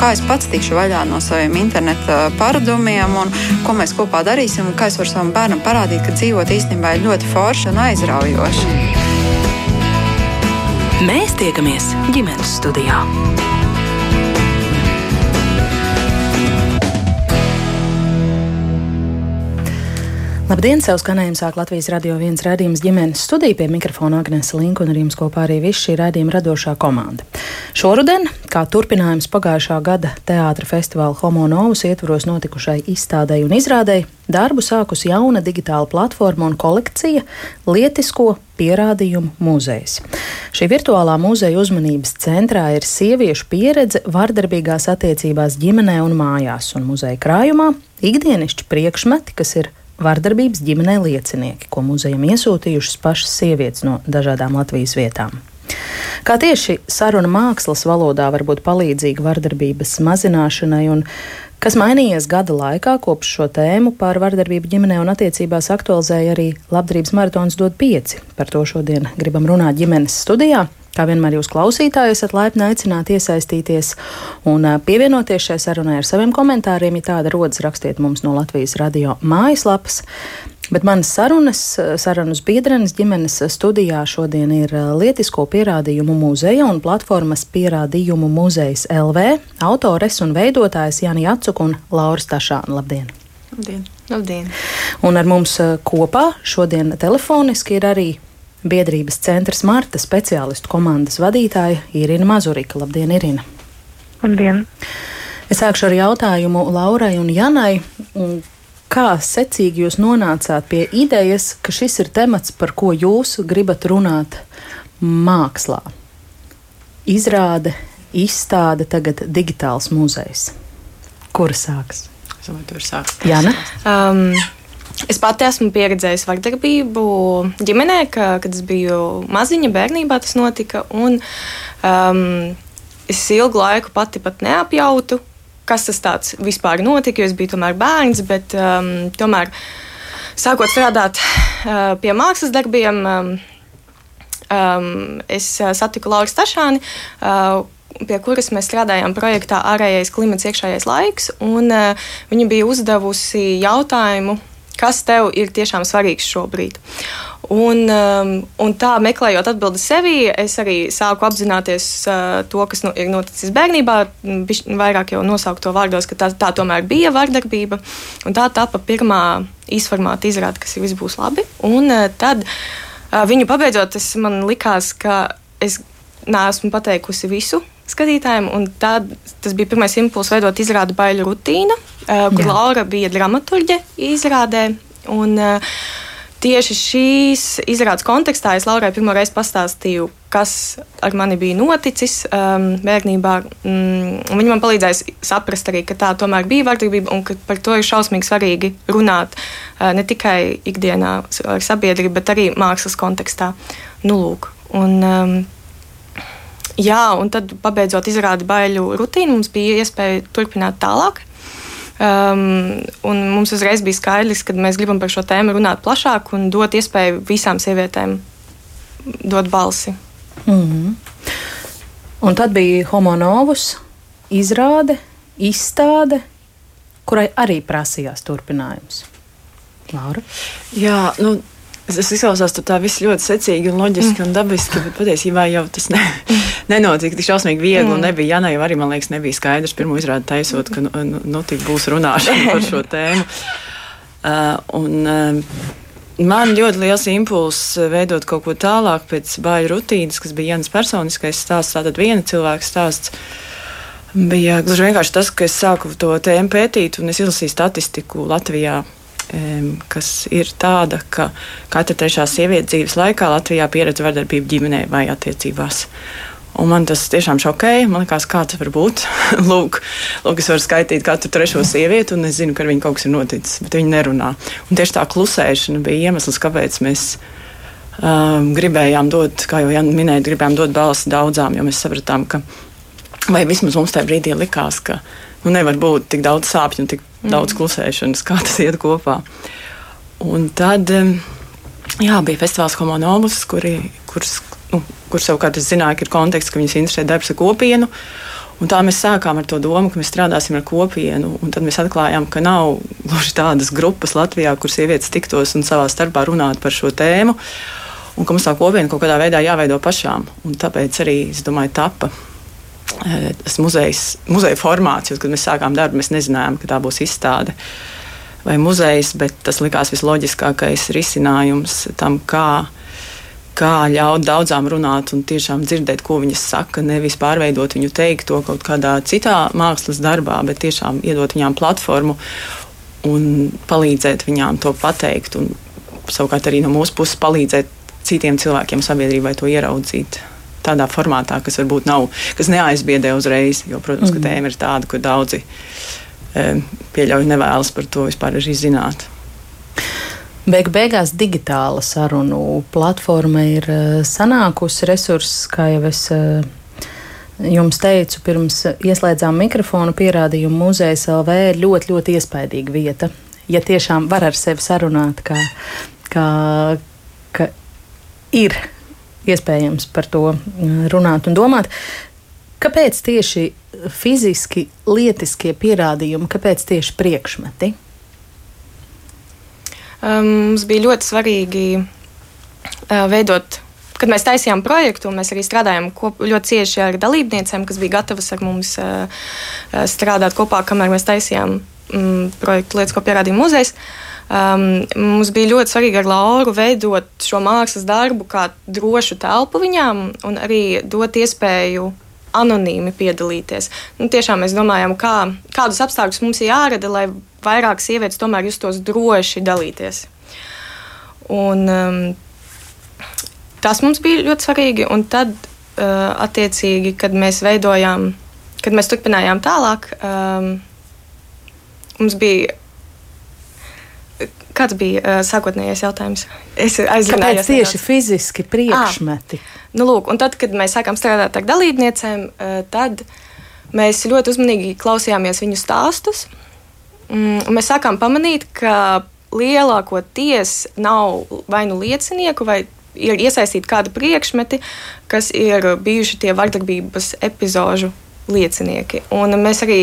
kā es pats tikšu vaļā no saviem interneta paradumiem un ko mēs kopā darīsim un kā es varu savam bērnam parādīt, ka dzīvot īstenībā ir ļoti forši un aizraujoši. Mēs tiekamies ģimenes studijā. Labdien! Savu skanējumu sāk Latvijas radio viens rādījums ģimenes studija pie mikrofona Agnēs Linka un ar jums kopā arī viss šī rādījuma radošā komanda. Šoruden, kā turpinājums pagājušā gada teātra festivāla Homo Novus ietvaros notikušai izstādei un izrādei, darbu sākus jauna digitāla platforma un kolekcija Lietisko pierādījumu muzejs. Šī virtuālā muzeja uzmanības centrā ir sieviešu pieredze vardarbīgās attiecībās ģimenē un mājās, un muzeja krājumā ikdienišķi priekšmeti, kas ir vardarbības ģimenē liecinieki, ko muzejam iesūtījušas pašas sievietes no dažādām Latvijas vietām. Kā tieši saruna mākslas valodā var būt palīdzīga vardarbības mazināšanai un kas mainījies gada laikā, kopš šo tēmu par vardarbību ģimenē un attiecībās aktualizēja arī Labdarības maratons dod pieci. Par to šodien gribam runāt ģimenes studijā. Kā vienmēr jūs klausītāji esat laipni aicināti iesaistīties un pievienoties šai sarunai ar saviem komentāriem. Ja tāda rodas, rakstiet mums no Latvijas radio mājaslapas. Bet manas sarunas, sarunas biedrenes ģimenes studijā šodien ir Lietisko pierādījumu muzeja un platformas pierādījumu muzejas LV autores un veidotājs Jāni Jacuk un Lauris Tašāna. Labdien! Labdien! Labdien! Un ar mums kopā šodien telefoniski ir arī Biedrības centra Marta speciālistu komandas vadītāja Irina Mazurika. Labdien, Irina! Labdien! Es sākšu ar jautājumu Laurai un Janai. Kā secīgi jūs nonācāt pie idejas, ka šis ir temats, par ko jūs gribat runāt mākslā? Izrāde, izstāde, tagad digitāls muzejs. Kur sāks? Es domāju, tur sāks. Jāna? Um, Es pati esmu pieredzējusi vardarbību ģimenē, ka, kad es biju maziņa, bērnībā tas notika. Un, um, es ilgu laiku pati pat neapjautu, kas tas vispār notika, jo es biju tomēr bērns. Bet um, tomēr, sākot strādāt uh, pie mākslas darbiem, um, um, es uh, satiku Lauru Stašāni. Uh, pie kuras mēs strādājām projektā Ārējais klimats, iekšējais laiks. Un, uh, viņa bija uzdevusi jautājumu kas tev ir tiešām svarīgs šobrīd. Un, um, un tā meklējot atbildi sevī, es arī sāku apzināties uh, to, kas nu, ir noticis bērnībā. Vairāk jau nosaukt to vārdos, ka tā, tā tomēr bija vardarbība. Tā tapa pirmā īsformāta izrāde, kas ir viss būs labi. Un uh, tad uh, viņu pabeidzot, tas man likās, ka es neesmu pateikusi visu skatītājiem. Tad, tas bija pirmais impulss veidot izrādi Baiļu rutīna, uh, kur Jā. Laura bija dramaturģe izrādē. Un, uh, Tieši šīs izrādes kontekstā es Laurai pirmo reizi pastāstīju, kas ar mani bija noticis um, bērnībā. Mm, viņa man palīdzēja saprast arī, ka tā tomēr bija vardarbība un ka par to ir šausmīgi svarīgi runāt uh, ne tikai ikdienā ar sabiedrību, bet arī mākslas kontekstā. Nu, lūk, un, um, Jā, un tad, pabeidzot izrādi baiļu rutīnu, mums bija iespēja turpināt tālāk. Um, mums uzreiz bija skaidrs, ka mēs gribam par šo tēmu runāt plašāk un dot iespēju visām sievietēm dot balsi. Mm -hmm. Un tad bija homonovus izrāde, izstāde, kurai arī prasījās turpinājums. Laura? Jā, nu, Tas izklausās tā viss ļoti secīgi un loģiski mm. un dabiski, bet patiesībā jau tas ne, nenotika tik šausmīgi viegli. Mm. Nebija Janai arī, man liekas, nebija skaidrs pirmo izrādi taisot, ka nu, nu, nu tik būs runāšana par šo tēmu. Uh, un, uh, Man ļoti liels impulss veidot kaut ko tālāk pēc bāļu rutīnas, kas bija Jānis personiskais stāsts, tātad viena cilvēka stāsts. Bija gluži vienkārši tas, ka es sāku to tēmu pētīt un es izlasīju statistiku Latvijā kas ir tāda, ka katra trešā sieviete dzīves laikā Latvijā pieredz vardarbību ģimenē vai attiecībās. Un man tas tiešām šokēja. Man liekas, kā tas var būt. lūk, lūk, es varu skaitīt katru trešo sievieti, un es zinu, ka ar viņu kaut kas ir noticis, bet viņi nerunā. Un tieši tā klusēšana bija iemesls, kāpēc mēs um, gribējām dot, kā jau Jānis minēja, gribējām dot balsi daudzām, jo mēs sapratām, ka, vai vismaz mums tajā brīdī likās, ka nu, nevar būt tik daudz sāpju un tik. Daudz klusēšanas, kā tas iet kopā. Un tad jā, bija festivāls Homonovus, kuri, kurš, nu, kur savukārt es zināju, ka ir konteksts, ka viņas interesē darbs ar kopienu. Un tā mēs sākām ar to domu, ka mēs strādāsim ar kopienu. Tad mēs atklājām, ka nav gluži tādas grupas Latvijā, kur sievietes tiktos un savā starpā runātu par šo tēmu. Un ka mums tā kopiena kaut kādā veidā jāveido pašām. Un tāpēc arī, es domāju, tapa tas muzejs, muzeja formāts. Jo, kad mēs sākām darbu, mēs nezinājām, ka tā būs izstāde vai muzejs, bet tas likās visloģiskākais risinājums tam, kā kā ļaut daudzām runāt un tiešām dzirdēt, ko viņas saka, nevis pārveidot viņu teikto kaut kādā citā mākslas darbā, bet tiešām iedot viņām platformu un palīdzēt viņām to pateikt. Un savukārt arī no mūsu puses palīdzēt citiem cilvēkiem sabiedrībai to ieraudzīt. Tādā formātā, kas varbūt nav, kas neaizbiedē uzreiz, jo, protams, mm. tēma ir tāda, kur daudzi e, pieļauj nevēlas par to vispār arī zināt. Beigu beigās digitāla sarunu platforma ir uh, sanākusi resurss, kā jau es uh, jums teicu, pirms ieslēdzām mikrofonu pierādījumu muzeja LV ir ļoti, ļoti iespaidīga vieta. Ja tiešām var ar sevi sarunāt, ka, ka, ka ir iespējams par to mm, runāt un domāt. Kāpēc tieši fiziski lietiskie pierādījumi, kāpēc tieši priekšmeti? um, mums bija ļoti svarīgi uh, veidot. Kad mēs taisījām projektu, mēs arī strādājām kop, ļoti cieši ar dalībniecēm, kas bija gatavas ar mums uh, uh strādāt kopā, kamēr mēs taisījām um, projektu lietas, ko pierādīja muzejs. Um, mums bija ļoti svarīgi ar Lauru veidot šo mākslas darbu kā drošu telpu viņām un arī dot iespēju anonīmi piedalīties. Nu, tiešām mēs domājam, kā, kādus apstākļus mums ir jārada, lai vairāk sievietes tomēr justos droši dalīties. Un, um, tas mums bija ļoti svarīgi. Un tad, uh, attiecīgi, kad mēs veidojām, kad mēs turpinājām tālāk, um, mums bija. Kāds bija uh, sākotnējais jautājums? Es aizdomājos, kāpēc tieši nedaudz. fiziski priekšmeti. À, nu, lūk, tad, kad mēs sākām strādāt ar dalībniecēm, uh, tad mēs ļoti uzmanīgi klausījāmies viņu stāstus. Mm, mēs sākām pamanīt, ka lielākoties nav vai nu liecinieku, vai ir iesaistīti kādi priekšmeti, kas ir bijuši tie vardarbības epizodu liecinieki. Un mēs arī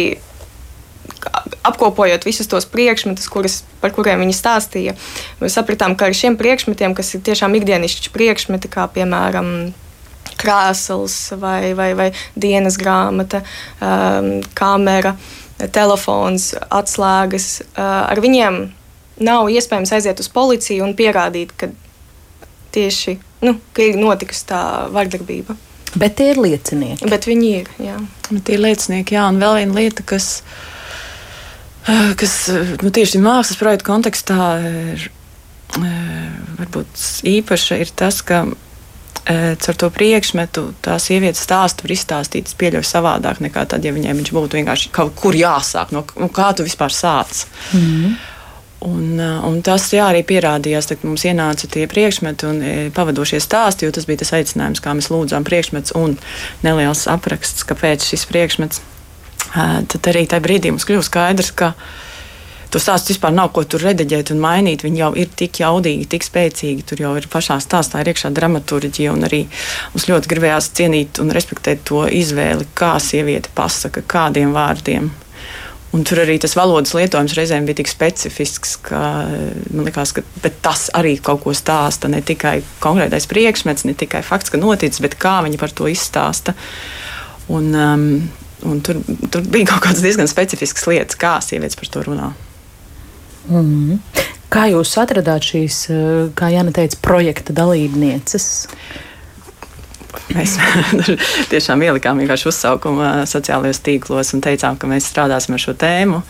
apkopojot visus tos priekšmetus, kuras, par kuriem viņi stāstīja, mēs sapratām, ka ar šiem priekšmetiem, kas ir tiešām ikdienišķi priekšmeti, kā piemēram krāsls vai, vai, vai dienas grāmata, um, kamera, uh, telefons, atslēgas. Ar viņiem nav iespējams aiziet uz policiju un pierādīt, ka tieši nu, ka ir notikusi tā vardarbība. Bet tie ir liecinieki. Bet viņi ir. Jā. Nu, tie ir liecinieki, jā. Un vēl viena lieta, kas, kas nu, tieši mākslas projekta kontekstā ir varbūt īpaša, ir tas, ka caur to priekšmetu tā sievietes stāstu var izstāstīt, pieļauju savādāk nekā tad, ja viņai viņš būtu vienkārši kaut kur jāsāk, no, no kā tu vispār sāc. Mm -hmm. Un, un tas jā, arī pierādījās, kad mums ienāca tie priekšmeti un pavadošie stāsti, jo tas bija tas aicinājums, kā mēs lūdzām priekšmets un neliels apraksts, kāpēc šis priekšmets. Tad arī tajā brīdī mums kļuva skaidrs, ka to stāstu vispār nav ko tur rediģēt un mainīt. Viņi jau ir tik jaudīgi, tik spēcīgi. Tur jau ir pašā stāstā ir iekšā dramaturģija. Arī mums ļoti gribējās cienīt un respektēt to izvēli, kā sieviete pasaka, kādiem vārdiem. Un tur arī tas valodas lietojums reizēm bija tik specifisks, ka man liekas, ka tas arī kaut ko stāsta. Ne tikai konkrētais priekšmets, ne tikai fakts, ka noticis, bet kā viņi par to izstāsta. Un, um, un tur, tur bija kaut kādas diezgan specifiskas lietas, kā sievietes par to runā. Mm. Kā jūs atradāt šīs, eh, kā Jāna teica, projekta dalībnieces? Mēs tiešām ielikām vienkārši uzsaukumu eh, sociālajos tīklos un teicām, ka mēs strādāsim ar šo tēmu.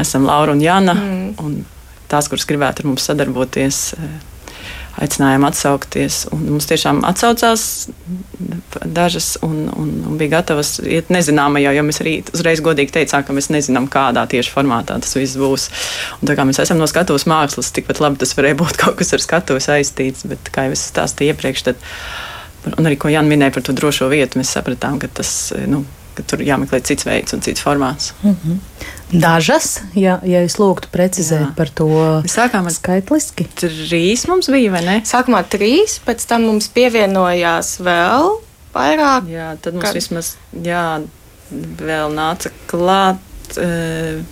Esam Laura un Jana, mm. un tās, kuras gribētu ar mums sadarboties, eh, aicinājām atsaukties. Mums tiešām atsaucās dažas un, un, un bija gatavas iet nezināmajā, jo mēs arī uzreiz godīgi teicām, ka mēs nezinām, kādā tieši formātā tas viss būs. Un tā kā mēs esam no skatuves mākslas, tikpat labi tas varēja būt kaut kas ar skatuvi saistīts, bet kā jau es stāstīju iepriekš, tad, un arī ko Jānis minēja par to drošo vietu, mēs sapratām, ka tas. Nu, ka tur jāmeklē cits veids un cits formāts. Mm -hmm. Dažas, ja, ja es lūgtu precizēt Jā. par to sākām skaitliski. Trīs mums bija, vai ne? Sākumā trīs, pēc tam mums pievienojās vēl vairāk. Jā, tad mums ka... vismaz jā, vēl nāca klāt. Uh,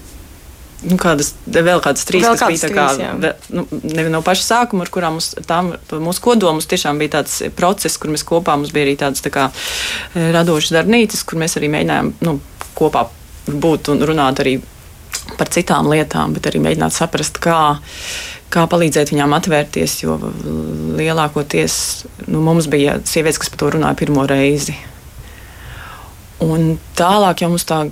nu, kādas, vēl kādas trīs, vēl kādas bija trīs, kā, vēl, nu, no paša sākuma, ar kurām mums, tām, mūsu kodomus tiešām bija tāds process, kur mēs kopā, mums bija arī tādas tā kā e, radošas darbnīcas, kur mēs arī mēģinājām nu, kopā būt un runāt arī par citām lietām, bet arī mēģināt saprast, kā, kā palīdzēt viņām atvērties, jo lielākoties nu, mums bija sievietes, kas par to runāja pirmo reizi. Un tālāk jau mums tā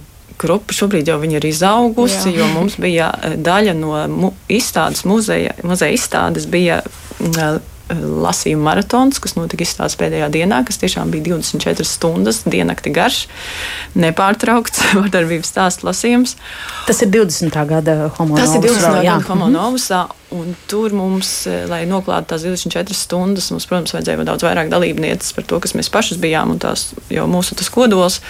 grupa šobrīd jau ir izaugusi, Jā. jo mums bija e, daļa no mu, izstādes muzeja, muzeja izstādes bija e, lasījuma maratons, kas notika izstādes pēdējā dienā, kas tiešām bija 24 stundas, diennakti garš, nepārtraukts vardarbības stāstu lasījums. Tas ir 20. gada homo Tas ir 20. gada homo mhm. novusā, un tur mums, e, lai noklātu tās 24 stundas, mums, protams, vajadzēja daudz vairāk dalībnieces par to, kas mēs pašas bijām, un tās jau mūsu tas kodols.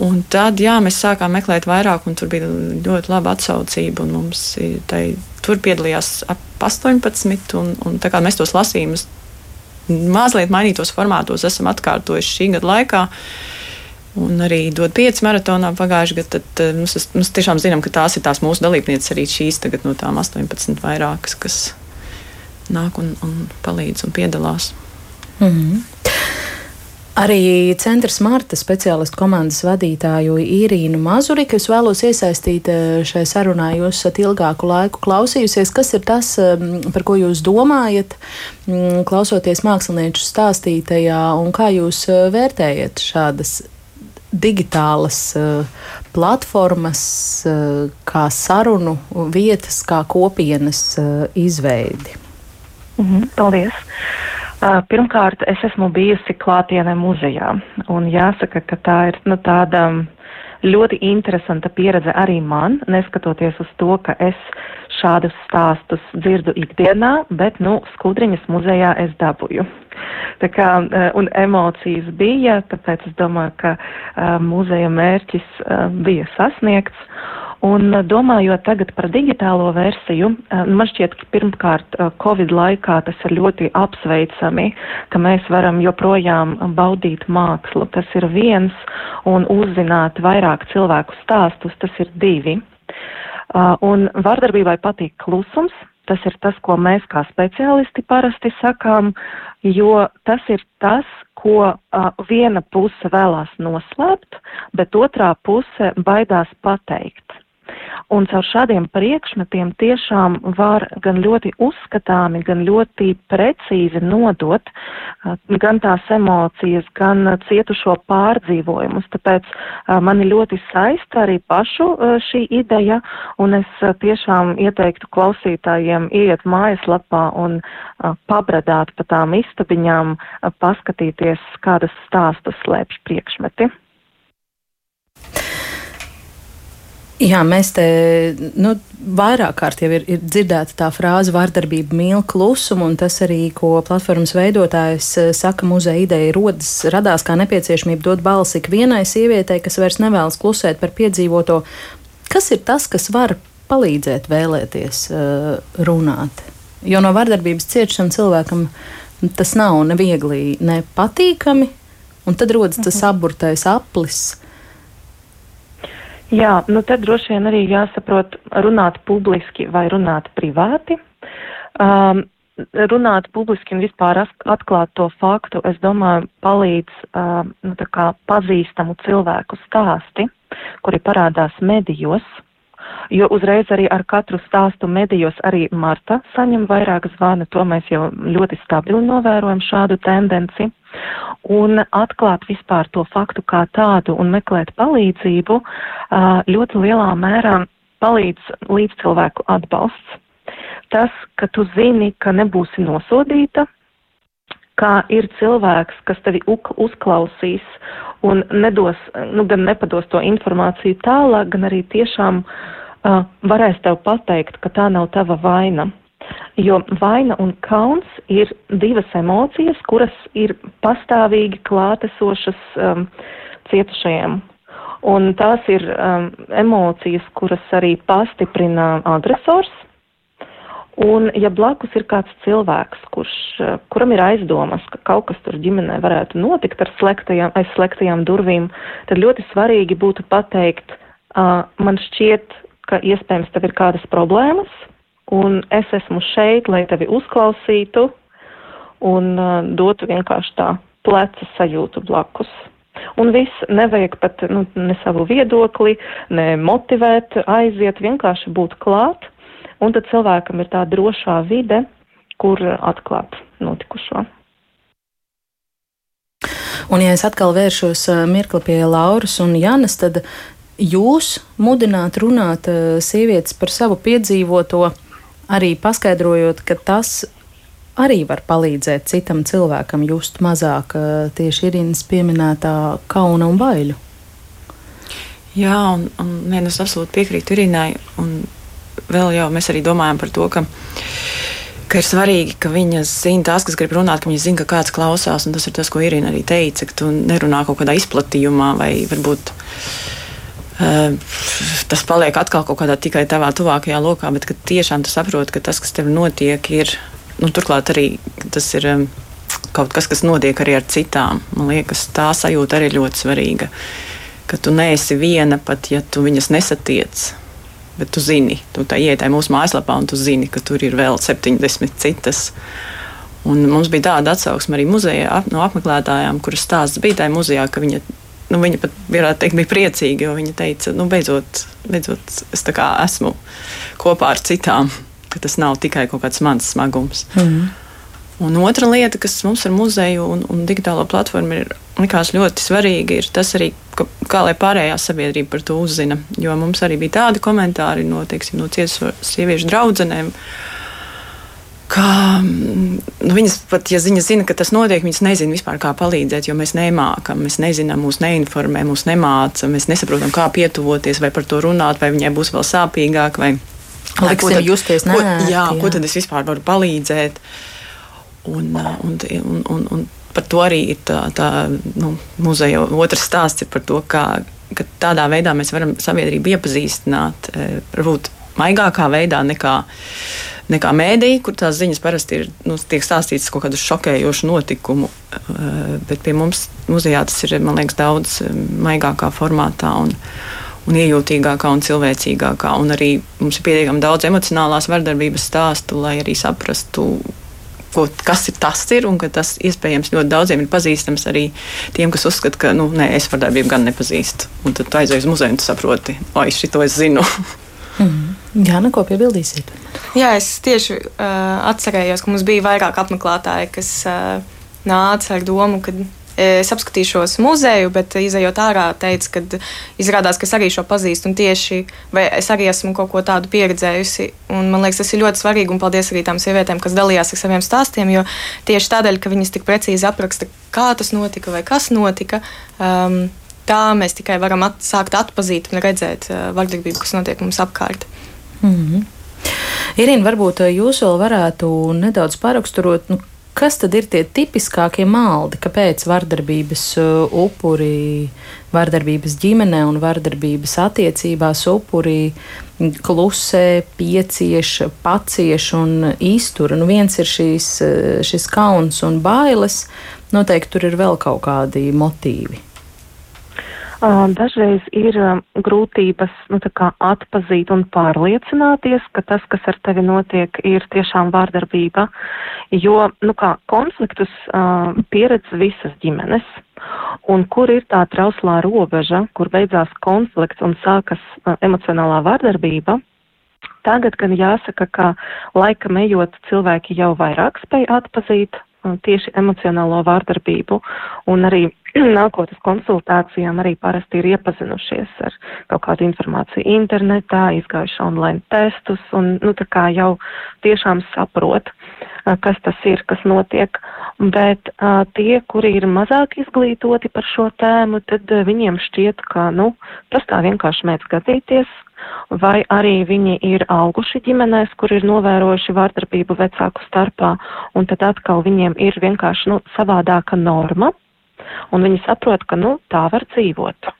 Un tad jā, mēs sākām meklēt vairāk, un tur bija ļoti laba atsaucība. Mums tai, tur piedalījās ap 18, un, un tā kā mēs tos lasījumus mazliet mainītos formātos esam atkārtojuši šī gada laikā. Un arī dod pieci maratonā pagājušajā gadā. Tad mums, mums tiešām zinām, ka tās ir tās mūsu dalībnieces arī šīs tagad no tām 18 vairākas, kas nāk un, un palīdz un piedalās. Mm -hmm. Arī centra smarta speciālistu komandas vadītāju Irīnu Mazuriku es vēlos iesaistīt eh, šai sarunā. Jūs esat ilgāku laiku klausījusies. Kas ir tas, ehm, par ko jūs domājat, mm, klausoties mākslinieču stāstītajā, un kā jūs eh, vērtējat šādas digitālas eh, platformas, kā sarunu vietas, kā kopienas izveidi? Mhm, paldies! Pirmkārt, es esmu bijusi klātienē muzejā, un jāsaka, ka tā ir nu, tāda ļoti interesanta pieredze arī man, neskatoties uz to, ka es šādus stāstus dzirdu ikdienā, bet, nu, skudriņas muzejā es dabūju. Tā kā, un emocijas bija, tāpēc es domāju, ka muzeja mērķis bija sasniegts. Un eh, domājot tagad par digitālo versiju, eh, man šķiet, ka pirmkārt eh, Covid laikā tas ir ļoti apsveicami, ka mēs varam joprojām baudīt mākslu. Tas ir viens, un uzzināt vairāk cilvēku stāstus, tas ir divi. Un vardarbībai patīk klusums, tas ir tas, ko mēs kā speciālisti parasti sakām, jo tas ir tas, ko uh, viena puse vēlās noslēpt, bet otrā puse baidās pateikt. Un caur šādiem priekšmetiem tiešām var gan ļoti uzskatāmi, gan ļoti precīzi nodot uh, gan tās emocijas, gan cietušo pārdzīvojumus. Tāpēc uh, mani ļoti saista arī pašu uh, šī ideja, un es tiešām ieteiktu klausītājiem iet mājaslapā un pabradāt pa tām istabiņām, paskatīties, kādas stāstus slēpš priekšmeti. Jā, mēs te nu, vairāk kārt jau ir, ir dzirdēta tā frāze vārdarbība mīl klusumu, un tas arī, ko platformas veidotājs eh, saka, muzeja ideja rodas, radās kā nepieciešamība dot balsi ikvienai sievietei, kas vairs nevēlas klusēt par piedzīvoto. Kas ir tas, kas var palīdzēt vēlēties uh, runāt? Jo no vardarbības ciešana cilvēkam tas nav ne viegli, ne patīkami, un tad rodas tas mhm. aburtais aplis Jā, nu tad droši vien arī jāsaprot runāt publiski vai runāt privāti. Um, runāt publiski un vispār atklāt to faktu, es domāju, palīdz um, nu, pazīstamu cilvēku stāsti, kuri parādās medijos. Jo uzreiz arī ar katru stāstu medijos arī Marta saņem vairāk zvanu, to mēs jau ļoti stabili novērojam šādu tendenci. Un atklāt vispār to faktu kā tādu un meklēt palīdzību ļoti lielā mērā palīdz līdzcilvēku atbalsts. Tas, ka tu zini, ka nebūsi nosodīta, kā ir cilvēks, kas tevi uzklausīs un nedos, nu, gan nepados to informāciju tālāk, gan arī tiešām uh, varēs tev pateikt, ka tā nav tava vaina. Jo vaina un kauns ir divas emocijas, kuras ir pastāvīgi klātesošas um, cietušajiem. Un tās ir um, emocijas, kuras arī pastiprina agresors. Un, ja blakus ir kāds cilvēks, kurš, kuram ir aizdomas, ka kaut kas tur ģimenē varētu notikt ar slēgtajām, aiz slēgtajām durvīm, tad ļoti svarīgi būtu pateikt, uh, man šķiet, ka iespējams tev ir kādas problēmas, un es esmu šeit, lai tevi uzklausītu un uh, dotu vienkārši tā pleca sajūtu blakus. Un viss nevajag pat nu, ne savu viedokli, ne motivēt, aiziet, vienkārši būt klāt, un tad cilvēkam ir tā drošā vide, kur atklāt notikušo. Un, ja es atkal vēršos mirkli pie Lauras un Janas, tad jūs mudināt runāt sievietes par savu piedzīvoto, arī paskaidrojot, ka tas arī var palīdzēt citam cilvēkam just mazāk tieši Irīnas pieminētā kauna un baiļu. Jā, un, un nē, es absolūti piekrītu Irīnai. Vēl jau mēs arī domājam par to, ka, ka ir svarīgi, ka viņas zina tās, kas grib runāt, ka viņas zina, ka kāds klausās. Tas ir tas, ko Irīna arī teica, ka tu nerunā kaut kādā izplatījumā vai varbūt. Uh, tas paliek atkal kaut kādā tikai tavā tuvākajā lokā, bet tiešām tu saproti, ka tas, kas tev notiek, ir nu, turklāt arī tas ir um, kaut kas, kas notiek arī ar citām. Man liekas, tā sajūta arī ļoti svarīga. Ka tu neesi viena, pat ja tu viņas nesatiec. Bet tu zini, tu tā ietēji mūsu mājaslapā, un tu zini, ka tur ir vēl 70 citas. Un mums bija tāda atsauksme arī muzejā no apmeklētājām, kuras stāsts bija tajā muzejā, ka viņa, nu, viņa pat varētu teikt, bija priecīga, jo viņa teica, nu, beidzot, beidzot es esmu kopā ar citām ka tas nav tikai kaut kāds mans smagums. Mm. Un otra lieta, kas mums ar muzeju un, un digitālo platformu ir likās ļoti svarīga, ir tas arī, ka, kā lai pārējā sabiedrība par to uzzina. Jo mums arī bija tādi komentāri no, teiksim, no cietušo sieviešu draudzenēm. Kā, nu, viņas pat, ja viņas zina, ka tas notiek, viņas nezina vispār, kā palīdzēt, jo mēs nemākam, mēs nezinām, mūs neinformē, mūs nemāca, mēs nesaprotam, kā pietuvoties, vai par to runāt, vai viņai būs vēl sāpīgāk. Vai Liksim tad, justies ko, jā, jā, ko tad es vispār varu palīdzēt? Un, un, un, un, un par to arī ir tā, tā nu, muzeja otrs stāsts par to, kā ka tādā veidā mēs varam sabiedrību iepazīstināt, varbūt maigākā veidā nekā, nekā mēdī, kur tās ziņas parasti ir nu, tiek stāstītas kaut kādu šokējošu notikumu. Bet pie mums muzejā tas ir, man liekas, daudz maigākā formātā. Un, un iejūtīgākā un cilvēcīgākā. Un arī mums ir pietiekami daudz emocionālās vardarbības stāstu, lai arī saprastu. Ko, kas ir tas, ir, un tas iespējams ļoti daudziem ir pazīstams arī tiem, kas uzskata, ka nu, nē, es vardarbību gan nepazīstu. Un tad tu aizej uz muzeju un tu saproti, o, es šito es zinu. Jā, neko piebildīsiet? Jā, es tieši uh, atcerējos, ka mums bija vairāk apmeklētāji, kas uh, nāca ar domu, ka es apskatīšos muzeju, bet izējot ārā, teicu, ka izrādās, ka es arī šo pazīstu un tieši es arī esmu kaut ko tādu pieredzējusi. Un, man liekas, tas ir ļoti svarīgi un paldies arī tām sievietēm, kas dalījās ar saviem stāstiem, jo tieši tādēļ, ka viņas tik precīzi apraksta, kā tas notika vai kas notika. Um, Tā mēs tikai varam at, sākt atpazīt un redzēt uh, vardarbību, kas notiek mums apkārt. Mm -hmm. Irīna, varbūt jūs vēl varētu nedaudz paraksturot, nu, Kas tad ir tie tipiskākie maldi, kāpēc vardarbības uh, upuri, vardarbības ģimenē un vardarbības attiecībās upuri klusē, piecieš, pacieš un iztur? Nu, viens ir šīs, uh, šis kauns un bailes, noteikti tur ir vēl kaut kādi motīvi. Dažreiz ir grūtības nu, atpazīt un pārliecināties, ka tas, kas ar tevi notiek, ir tiešām vārdarbība, jo nu, kā, konfliktus uh, pieredz visas ģimenes. Un kur ir tā trauslā robeža, kur beidzās konflikts un sākas uh, emocionālā vārdarbība, Tagad gan jāsaka, ka laika ejot cilvēki jau vairāk spēj atpazīt tieši emocionālo vārdarbību un arī nākotnes konsultācijām arī parasti ir iepazinušies ar kaut kādu informāciju internetā, izgājuši online testus un, nu, tā kā jau tiešām saprot, kas tas ir, kas notiek. Bet uh, tie, kuri ir mazāk izglītoti par šo tēmu, tad viņiem šķiet, ka, nu, tas tā vienkārši mēdz gadīties, vai arī viņi ir auguši ģimenēs, kur ir novērojuši vārdarbību vecāku starpā, un tad atkal viņiem ir vienkārši nu, savādāka norma, un viņi saprot, ka nu, tā var dzīvot.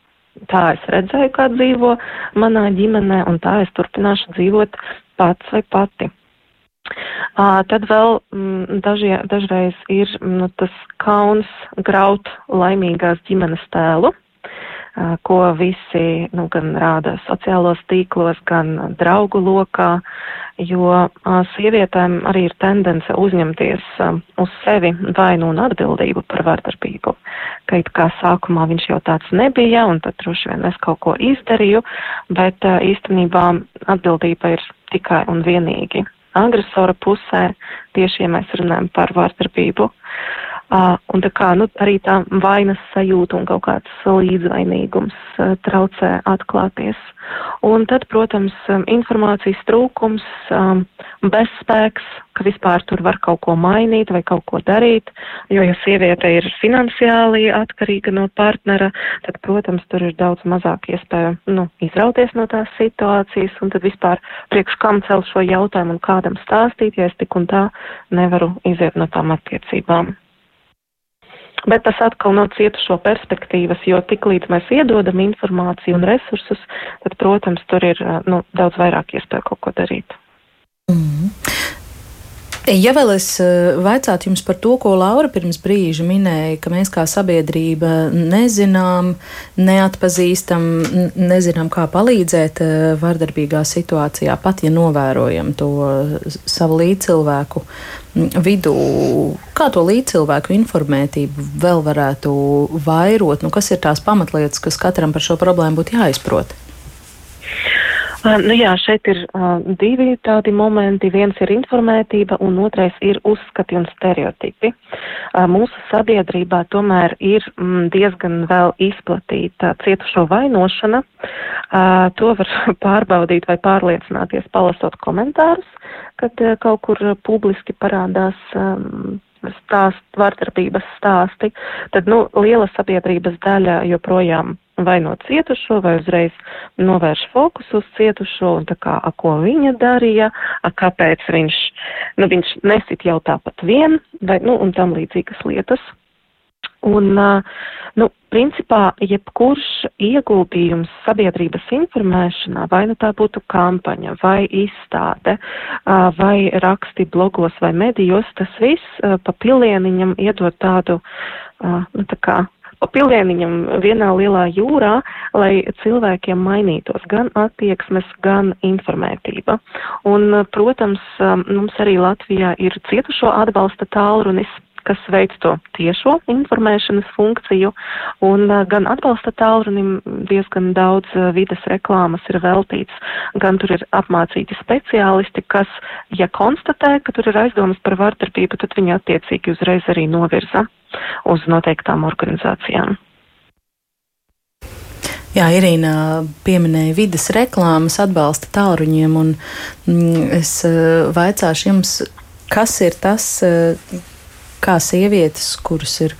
Tā es redzēju, kā dzīvo manā ģimenē, un tā es turpināšu dzīvot pats vai pati. Tad vēl mm, dažie, dažreiz ir nu, tas kauns graut laimīgās ģimenes tēlu, ko visi nu, gan rāda sociālos tīklos, gan draugu lokā, jo sievietēm arī ir tendence uzņemties uz sevi vainu un atbildību par vardarbību. Ka it kā sākumā viņš jau tāds nebija, un tad droši vien es kaut ko izdarīju, bet īstenībā atbildība ir tikai un vienīgi agresora pusē, tieši, ja mēs runājam par vārdarbību. Uh, un tā kā nu, arī tā vainas sajūta un kaut kāds līdzvainīgums traucē atklāties. Un tad, protams, informācijas trūkums, um, bezspēks, ka vispār tur var kaut ko mainīt vai kaut ko darīt, jo, ja sieviete ir finansiāli atkarīga no partnera, tad, protams, tur ir daudz mazāk iespēja, nu, izrauties no tās situācijas, un tad vispār priekš kam cel šo jautājumu un kādam stāstīt, ja es tik un tā nevaru iziet no tām attiecībām. Bet tas atkal nav cietušo perspektīvas, jo tiklīdz mēs iedodam informāciju un resursus, tad, protams, tur ir nu, daudz vairāk iespēju kaut ko darīt. Mm. Ja vēl es vaicātu jums par to, ko Laura pirms brīža minēja, ka mēs kā sabiedrība nezinām, neatpazīstam, nezinām, kā palīdzēt vardarbīgā situācijā, pat ja novērojam to savu līdzcilvēku vidū, kā to līdzcilvēku informētību vēl varētu vairot? Nu, kas ir tās pamatlietas, kas katram par šo problēmu būtu jāizprot? Uh, nu jā, šeit ir uh, divi tādi momenti. Viens ir informētība, un otrais ir uzskati un stereotipi. Uh, mūsu sabiedrībā tomēr ir mm, diezgan vēl izplatīta cietušo vainošana. Uh, to var pārbaudīt vai pārliecināties, palasot komentārus, kad uh, kaut kur publiski parādās. Um, stāst, vardarbības stāsti, tad, nu, liela sabiedrības daļa joprojām vai no cietušo, vai uzreiz novērš fokusu uz cietušo un tā kā, a, ko viņa darīja, a, kāpēc viņš, nu, viņš nesit jau tāpat vien, vai, nu, un tam līdzīgas lietas. Un, nu, principā, jebkurš ieguldījums sabiedrības informēšanā, vai nu tā būtu kampaņa, vai izstāde, vai raksti blogos vai medijos, tas viss pa pilieniņam iedod tādu, nu, tā kā pilieniņam vienā lielā jūrā, lai cilvēkiem mainītos gan attieksmes, gan informētība. Un, protams, mums arī Latvijā ir cietušo atbalsta tālrunis kas veic to tiešo informēšanas funkciju, un gan atbalsta tālrunim diezgan daudz vides reklāmas ir veltīts, gan tur ir apmācīti speciālisti, kas, ja konstatē, ka tur ir aizdomas par vardarbību, tad viņi attiecīgi uzreiz arī novirza uz noteiktām organizācijām. Jā, Irīna pieminēja vidas reklāmas, atbalsta tālruņiem, un mm, es vaicāšu jums, kas ir tas, kā sievietes, kuras ir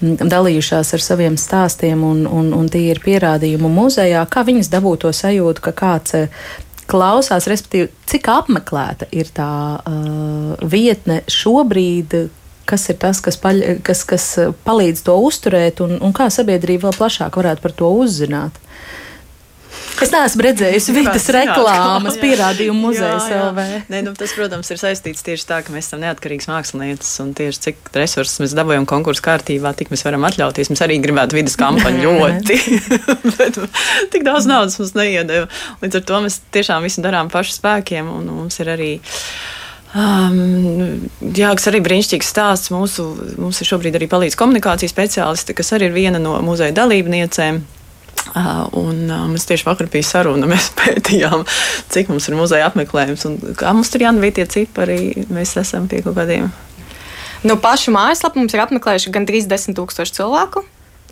mm, dalījušās ar saviem stāstiem, un, un, un tie ir pierādījumi muzejā, kā viņas dabūtu to sajūtu, ka kāds eh, klausās, respektīvi, cik apmeklēta ir tā uh, vietne šobrīd, kas ir tas, kas, paļ, kas, kas palīdz to uzturēt, un, un kā sabiedrība vēl plašāk varētu par to uzzināt. Es neesmu redzējusi vidas reklāmas, pierādījumu muzeja LV. Nē, nu, tas, protams, ir saistīts tieši tā, ka mēs esam neatkarīgs mākslinieces un tieši cik resursus mēs dabūjam konkursu kārtībā, tik mēs varam atļauties. Mēs arī gribētu vidas kampaņu ļoti, bet tik daudz naudas mums neiedeva. Līdz ar to mēs tiešām visu darām pašu spēkiem un mums ir arī. Um, jā, kas arī brīnišķīgs stāsts. Mūsu, mums ir šobrīd arī palīdz komunikācijas speciālisti, kas arī ir viena no muzeja dalībniecēm. Uh, un uh, mums tieši vakar bija saruna, mēs pētījām, cik mums ir muzeja apmeklējums un kā mums tur jānavīt tie cipari. Mēs esam pie kaut kādiem. Nu, pašu mājaslapu mums ir apmeklējuši gan 30 tūkstoši cilvēku.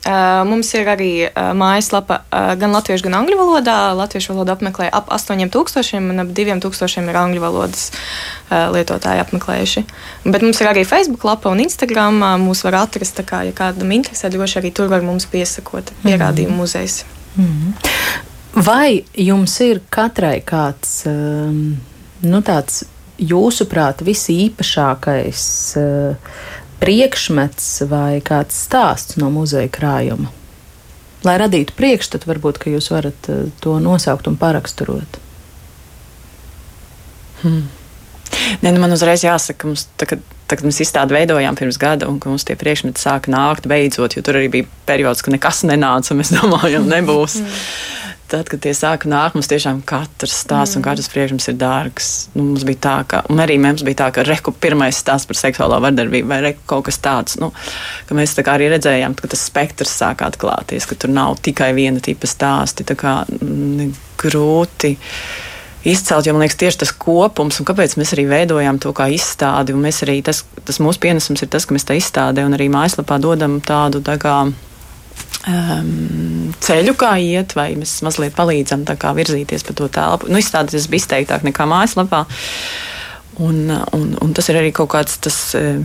Uh, mums ir arī uh, mājaslapa uh, gan latviešu, gan angļu valodā. Latviešu valodu apmeklē ap 8000, un ap 2000 ir angļu valodas lietotāji apmeklējuši. Bet mums ir arī Facebook lapa un Instagram. Mūs var atrast, kā, ja kādam interesē, droši arī tur var mums piesakot pierādījumu mm. muzejs. Mm. Vai jums ir katrai kāds um, nu, tāds jūsuprāt visīpašākais? Uh, priekšmets vai kāds stāsts no muzeja krājuma? Lai radītu priekšstatu, varbūt jūs varat eh, to nosaukt un paraksturot. Hmm. Nē, nu man uzreiz jāsaka, mums, tā, kad, tā, kad mēs izstādi veidojām pirms gada, un ka mums tie priekšmeti sāka nākt beidzot, jo tur arī bija periods, kad nekas nenāca, un mēs domājām, nebūs. Mm. Tad, kad tie sāka nākt, mums tiešām katrs stāsts mm. un katrs priekšmets ir dārgs. Nu, mums bija tā, ka, un arī mums bija tā, ka reku pirmais stāsts par seksuālo vardarbību vai reku kaut kas tāds, nu, ka mēs tā kā arī redzējām, ka tas spektrs sāk atklāties, ka tur nav tikai viena tipa stāsti. Tā kā m, grūti izcelt, jo man liekas, tieši tas kopums, un kāpēc mēs arī veidojam to kā izstādi. Mēs arī tas, tas mūsu pienesums ir tas, ka mēs tā izstādē un arī mājaslapā dodam tādu tā kā um, ceļu, kā iet, vai mēs mazliet palīdzam virzīties pa to telpu. Nu, izstādes bija izteiktāk nekā mājaslapā. Un, un, un tas ir arī kaut kāds tas, um,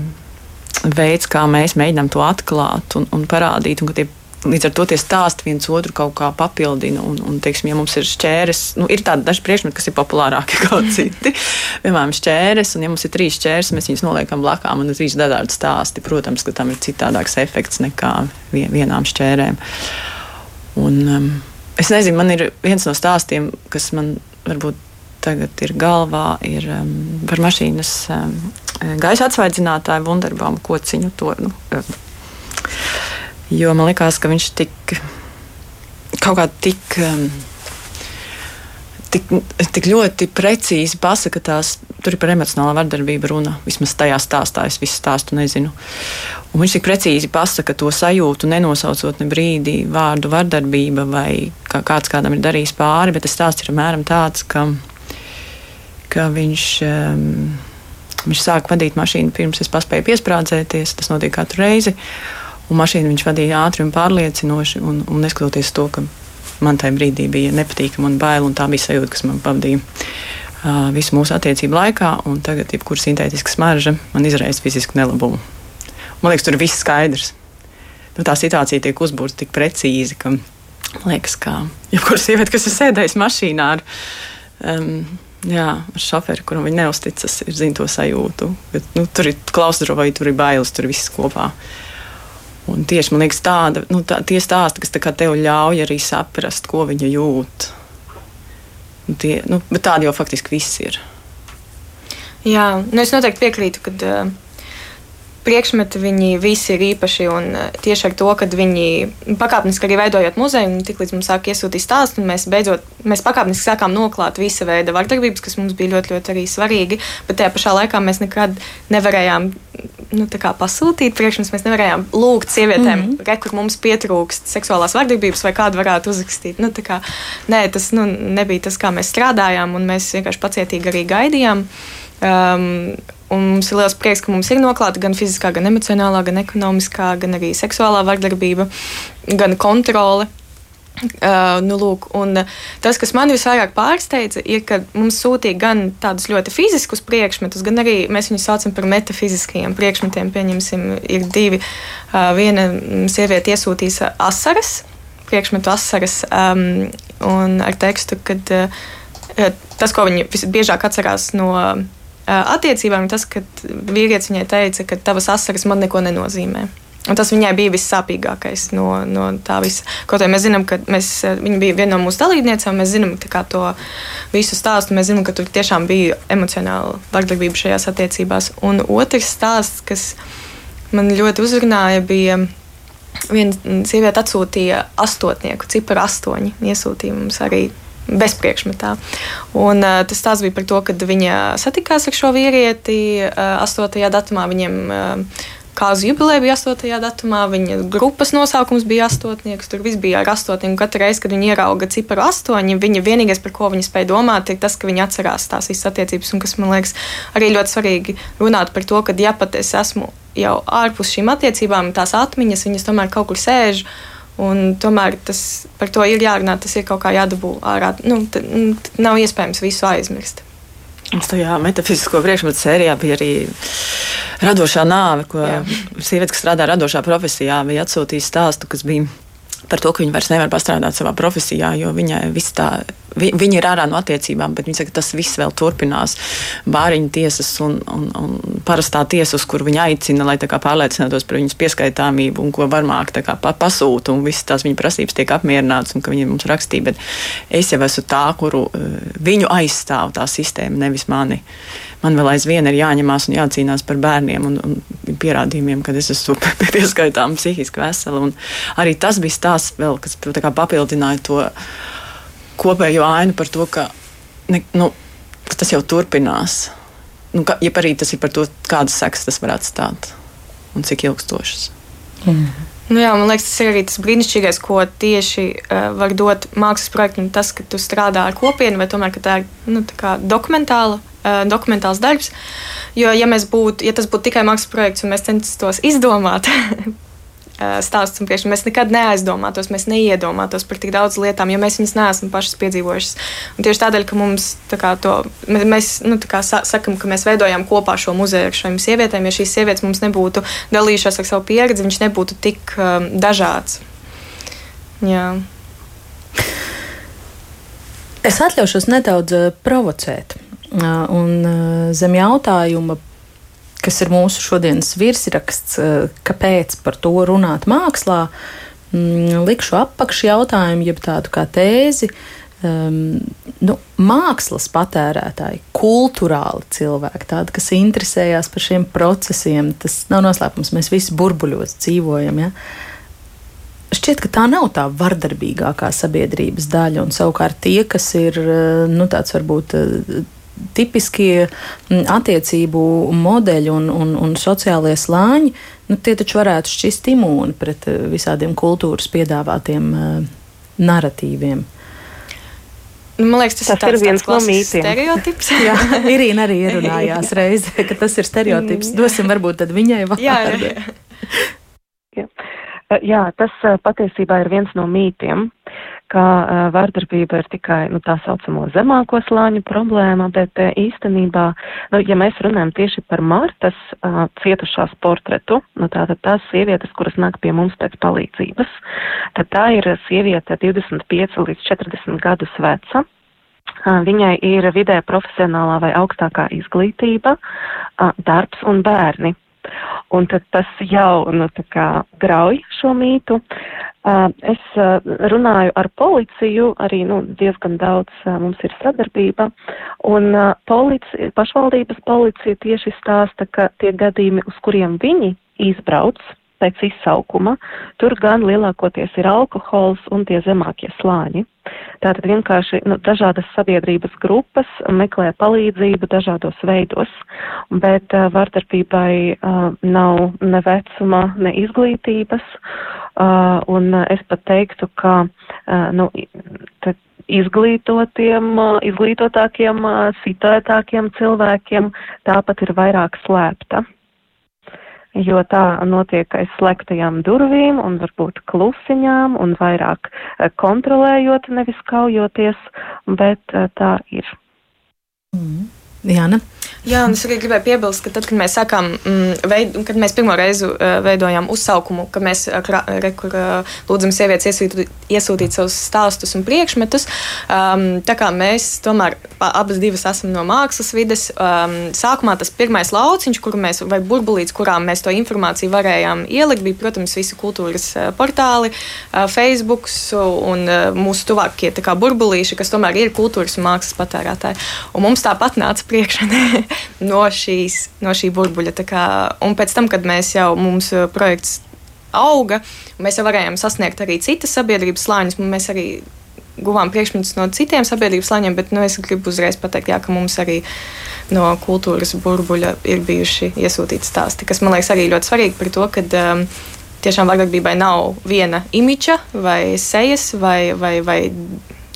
veids, kā mēs mēģinām to atklāt un, un parādīt. Un, Līdz ar to tie stāsti viens otru kaut kā papildina. Un, un teiksim, ja mums ir šķēres, nu, ir tādi daži priekšmeti, kas ir populārāki nekā citi. Piemēram, šķēres, un ja mums ir trīs šķēres, mēs viņus noliekam blakām un ir trīs dažādi stāsti. Protams, ka tam ir citādāks efekts nekā vienām šķērēm. Un, um, es nezinu, man ir viens no stāstiem, kas man varbūt tagad ir galvā, ir um, par mašīnas um, gaisa atsvaidzinātāju Wunderbaum kociņu. To, nu, um, Jo man liekas, ka viņš tik kaut kā tik. Um, Tik, tik ļoti precīzi pasaka, tās tur ir par emocionālo vardarbību runa. Vismaz tajā stāstā es visu stāstu nezinu. Un viņš tik precīzi pasaka to sajūtu, nenosaucot ne brīdi vārdu vardarbība vai kā kāds kādam ir darījis pāri, bet tas stāsts ir apmēram tāds, ka, ka viņš. Um, Viņš sāka vadīt mašīnu pirms es paspēju piesprādzēties. Tas notiek katru reizi. Un mašīnu viņš vadīja ātri un pārliecinoši, un, un neskatoties to, ka man tajā brīdī bija nepatīkami un bail, un tā bija sajūta, kas man pavadīja uh, visu mūsu attiecību laikā, un tagad jebkura sintētiska smarža man izraisa fizisku nelabumu. Man liekas, tur viss skaidrs. Nu, tā situācija tiek uzbūvēta tik precīzi, ka man liekas, ka jebkura sieviete, kas ir sēdējusi mašīnā ar, um, jā, ar šoferi, kuram viņa neusticas, ir zina to sajūtu. Bet, nu, tur ir klaustrofobi, tur ir bailes, tur viss kopā. Uh, Un tieši man liekas, tāda, nu, tā, tie stāsti, kas tev ļauj arī saprast, ko viņa jūt. Un tie, nu, bet tādi jau faktiski viss ir. Jā, nu es noteikti piekrītu, ka uh, priekšmeti viņi visi ir īpaši. Un uh, tieši ar to, ka viņi pakāpeniski arī veidojot muzeju, un tiklīdz mums sāk iesūtīt stāstu, mēs beidzot, mēs pakāpeniski sākām noklāt visa veida vardarbības, kas mums bija ļoti, ļoti arī svarīgi. Bet tajā pašā laikā mēs nekad nevarējām nu, pasūtīt priekšmets. Mēs nevarējām lūgt sievietēm, mm -hmm. re, kur mums pietrūkst seksuālās vardarbības, vai kādu varētu uzrakstīt. Nu, kā, nē, tas nu, nebija tas, kā mēs strādājām, un mēs vienkārši pacietīgi arī gaidījām. Um, Un mums ir liels prieks, ka mums ir noklāta gan fiziskā, gan emocionālā, gan ekonomiskā, gan arī seksuālā vardarbība, gan kontrole. Uh, nu, lūk, un, uh, tas, kas man visvairāk pārsteidza, ir, ka mums sūtīja gan tādus ļoti fiziskus priekšmetus, gan arī mēs viņus saucam par metafiziskajiem priekšmetiem. Pieņemsim, ir divi. Uh, viena sieviete iesūtīs asaras, priekšmetu asaras, um, un ar tekstu, ka uh, tas, ko viņi visbiežāk atcerās no uh, attiecībām, ir tas, ka vīrietis viņai teica, ka tavas asaras man neko nenozīmē. Un tas viņai bija vissāpīgākais no, no tā visa. Kaut arī mēs zinām, ka mēs, viņa bija viena no mūsu dalībniecēm, mēs zinām to visu stāstu. Mēs zinām, ka tur tiešām bija emocionāla vardarbība šajās attiecībās. Un otrs stāsts, kas man ļoti uzrunāja, bija. Viena sieviete atsūtīja astotnieku, ciparu astoņi. Iesūtīja mums arī bezpriekšmetā. Un, uh, tas tās bija par to, ka viņa satikās ar šo vīrieti uh, 8. datumā. Viņiem uh, Kāzu jubileja bija 8. datumā, viņa grupas nosaukums bija astotnieks. Tur viss bija ar astotnieku. Katru reizi, kad viņi ierauga ciparu astoņi, viņa vienīgais, par ko viņa spēja domāt, ir tas, ka viņi atcerās tās visas attiecības. Un kas man liekas arī ļoti svarīgi runāt par to, ka ja pat es esmu jau ārpus šīm attiecībām, tās atmiņas, viņas tomēr kaut kur sēž. Un tomēr tas, par to ir jārunā, tas ir kaut kā jādabū ārā. Nu, t, t, nav iespējams visu aizmirst. Mums tajā metafizisko priekšmetu sērijā bija arī radošā nāve, ko sieviete, kas strādā radošā profesijā, bija atsūtījusi stāstu, kas bija par to, ka viņa vairs nevar pastrādāt savā profesijā, jo viņai viss tā vi, viņi ir ārā no attiecībām, bet viņi saka, ka tas viss vēl turpinās. Bāriņu tiesas un, un, un parastā tiesa, uz kur viņi aicina, lai pārliecinātos par viņas pieskaitāmību un ko varmāk pa, pasūta un visas tās viņa prasības tiek apmierinātas un ka viņi mums rakstīja. Bet es jau esmu tā, kuru uh, viņu aizstāv tā sistēma, nevis mani. Man vēl aizvien ir jāņemās un jācīnās par bērniem un, un pierādījumiem, ka es esmu pieskaitām psihiski vesela. Un arī tas bija vēl, kas papildināja to kopējo ainu par to, ka, ne, nu, ka tas jau turpinās. Nu, ka, ja arī tas ir par to, kādas sekas tas var atstāt un cik ilgstošas. Mm. Nu jā, man liekas, tas ir arī tas brīnišķīgais, ko tieši uh, var dot mākslas projektam. Tas, ka tu strādā ar kopienu, vai tomēr tā ir nu, tā dokumentāla, dokumentāls darbs. Jo, ja, būt, ja tas būtu tikai mākslas projekts un mēs censtos izdomāt stāsts un priekšā. Mēs nekad neaizdomātos, mēs neiedomātos par tik daudz lietām, jo mēs viņas neesam pašas piedzīvojušas. Un tieši tādēļ, ka mums kā, to, mēs nu, kā, sakam, ka mēs veidojam kopā šo muzeju ar šīm sievietēm, ja šīs sievietes mums nebūtu dalījušās ar savu pieredzi, viņš nebūtu tik um, dažāds. Jā. Es atļaušos nedaudz provocēt. Un zem jautājuma kas ir mūsu šodienas virsraksts, kāpēc par to runāt mākslā, mm, likšu apakšu jautājumu, jeb tādu kā tēzi. Um, nu, mākslas patērētāji, kultūrāli cilvēki, tādi, kas interesējās par šiem procesiem, tas nav noslēpums. Mēs visi burbuļos dzīvojam. Ja? Šķiet, ka tā nav tā vardarbīgākā sabiedrības daļa, un savukārt tie, kas ir nu, tāds varbūt tipiskie mm, attiecību modeļi un, un, un sociālie slāņi, nu, tie taču varētu šķist imūni pret eh, visādiem kultūras piedāvātiem uh, narratīviem. Nu, man liekas, tas, tas ir, viens no mītiem. Stereotips. Jā, Irīna arī ierunājās reizē, ka tas ir stereotips. Mm. Dosim varbūt tad viņai vārdu. Jā, jā. jā. jā, tas patiesībā ir viens no mītiem ka uh, vardarbība ir tikai nu, tā saucamo zemāko slāņu problēma, bet uh, īstenībā, nu, ja mēs runājam tieši par Martas uh, cietušās portretu, nu, tātad tās sievietes, kuras nāk pie mums pēc palīdzības, tad tā ir sieviete 25 līdz 40 gadus veca. Viņai ir vidē profesionālā vai augstākā izglītība, darbs un bērni. Un tad tas jau nu, grauj šo mītu. Es runāju ar policiju, arī nu, diezgan daudz mums ir sadarbība, un polici, pašvaldības policija tieši stāsta, ka tie gadījumi, uz kuriem viņi izbrauc, pēc izsaukuma. Tur gan lielākoties ir alkohols un tie zemākie slāņi. Tātad vienkārši nu, dažādas sabiedrības grupas meklē palīdzību dažādos veidos, bet uh, vardarbībai uh, nav ne vecuma, ne izglītības, uh, un uh, es pat teiktu, ka uh, nu, izglītotiem, izglītotākiem, situētākiem cilvēkiem tāpat ir vairāk slēpta jo tā notiek aiz slēgtajām durvīm un varbūt klusiņām un vairāk eh, kontrolējot, nevis kaujoties, bet eh, tā ir. Mm. Jāna. Jā, un es arī gribēju piebilst, ka tad, kad mēs sākām, mm, veid, kad mēs pirmo reizi uh, veidojām uzsaukumu, ka mēs re, kur, uh, lūdzam sievietes iesūtīt, iesūtīt savus stāstus un priekšmetus, um, tā kā mēs tomēr abas divas esam no mākslas vides, um, sākumā tas pirmais lauciņš, kuru mēs, vai burbulīts, kurā mēs to informāciju varējām ielikt, bija, protams, visi kultūras portāli, uh, Facebook un uh, mūsu tuvākie kā, burbulīši, kas tomēr ir kultūras un mākslas patērētāji. Un mums tāpat nāca priekšā no, šīs, no šī burbuļa. Kā, un pēc tam, kad mēs jau mums uh, projekts auga, mēs jau varējām sasniegt arī citas sabiedrības slāņus. Mēs arī guvām priekšmetus no citiem sabiedrības slāņiem, bet nu, es gribu uzreiz pateikt, jā, ka mums arī no kultūras burbuļa ir bijuši iesūtīti stāsti, kas man liekas arī ļoti svarīgi par to, ka um, tiešām vardarbībai nav viena imiča vai sejas vai, vai, vai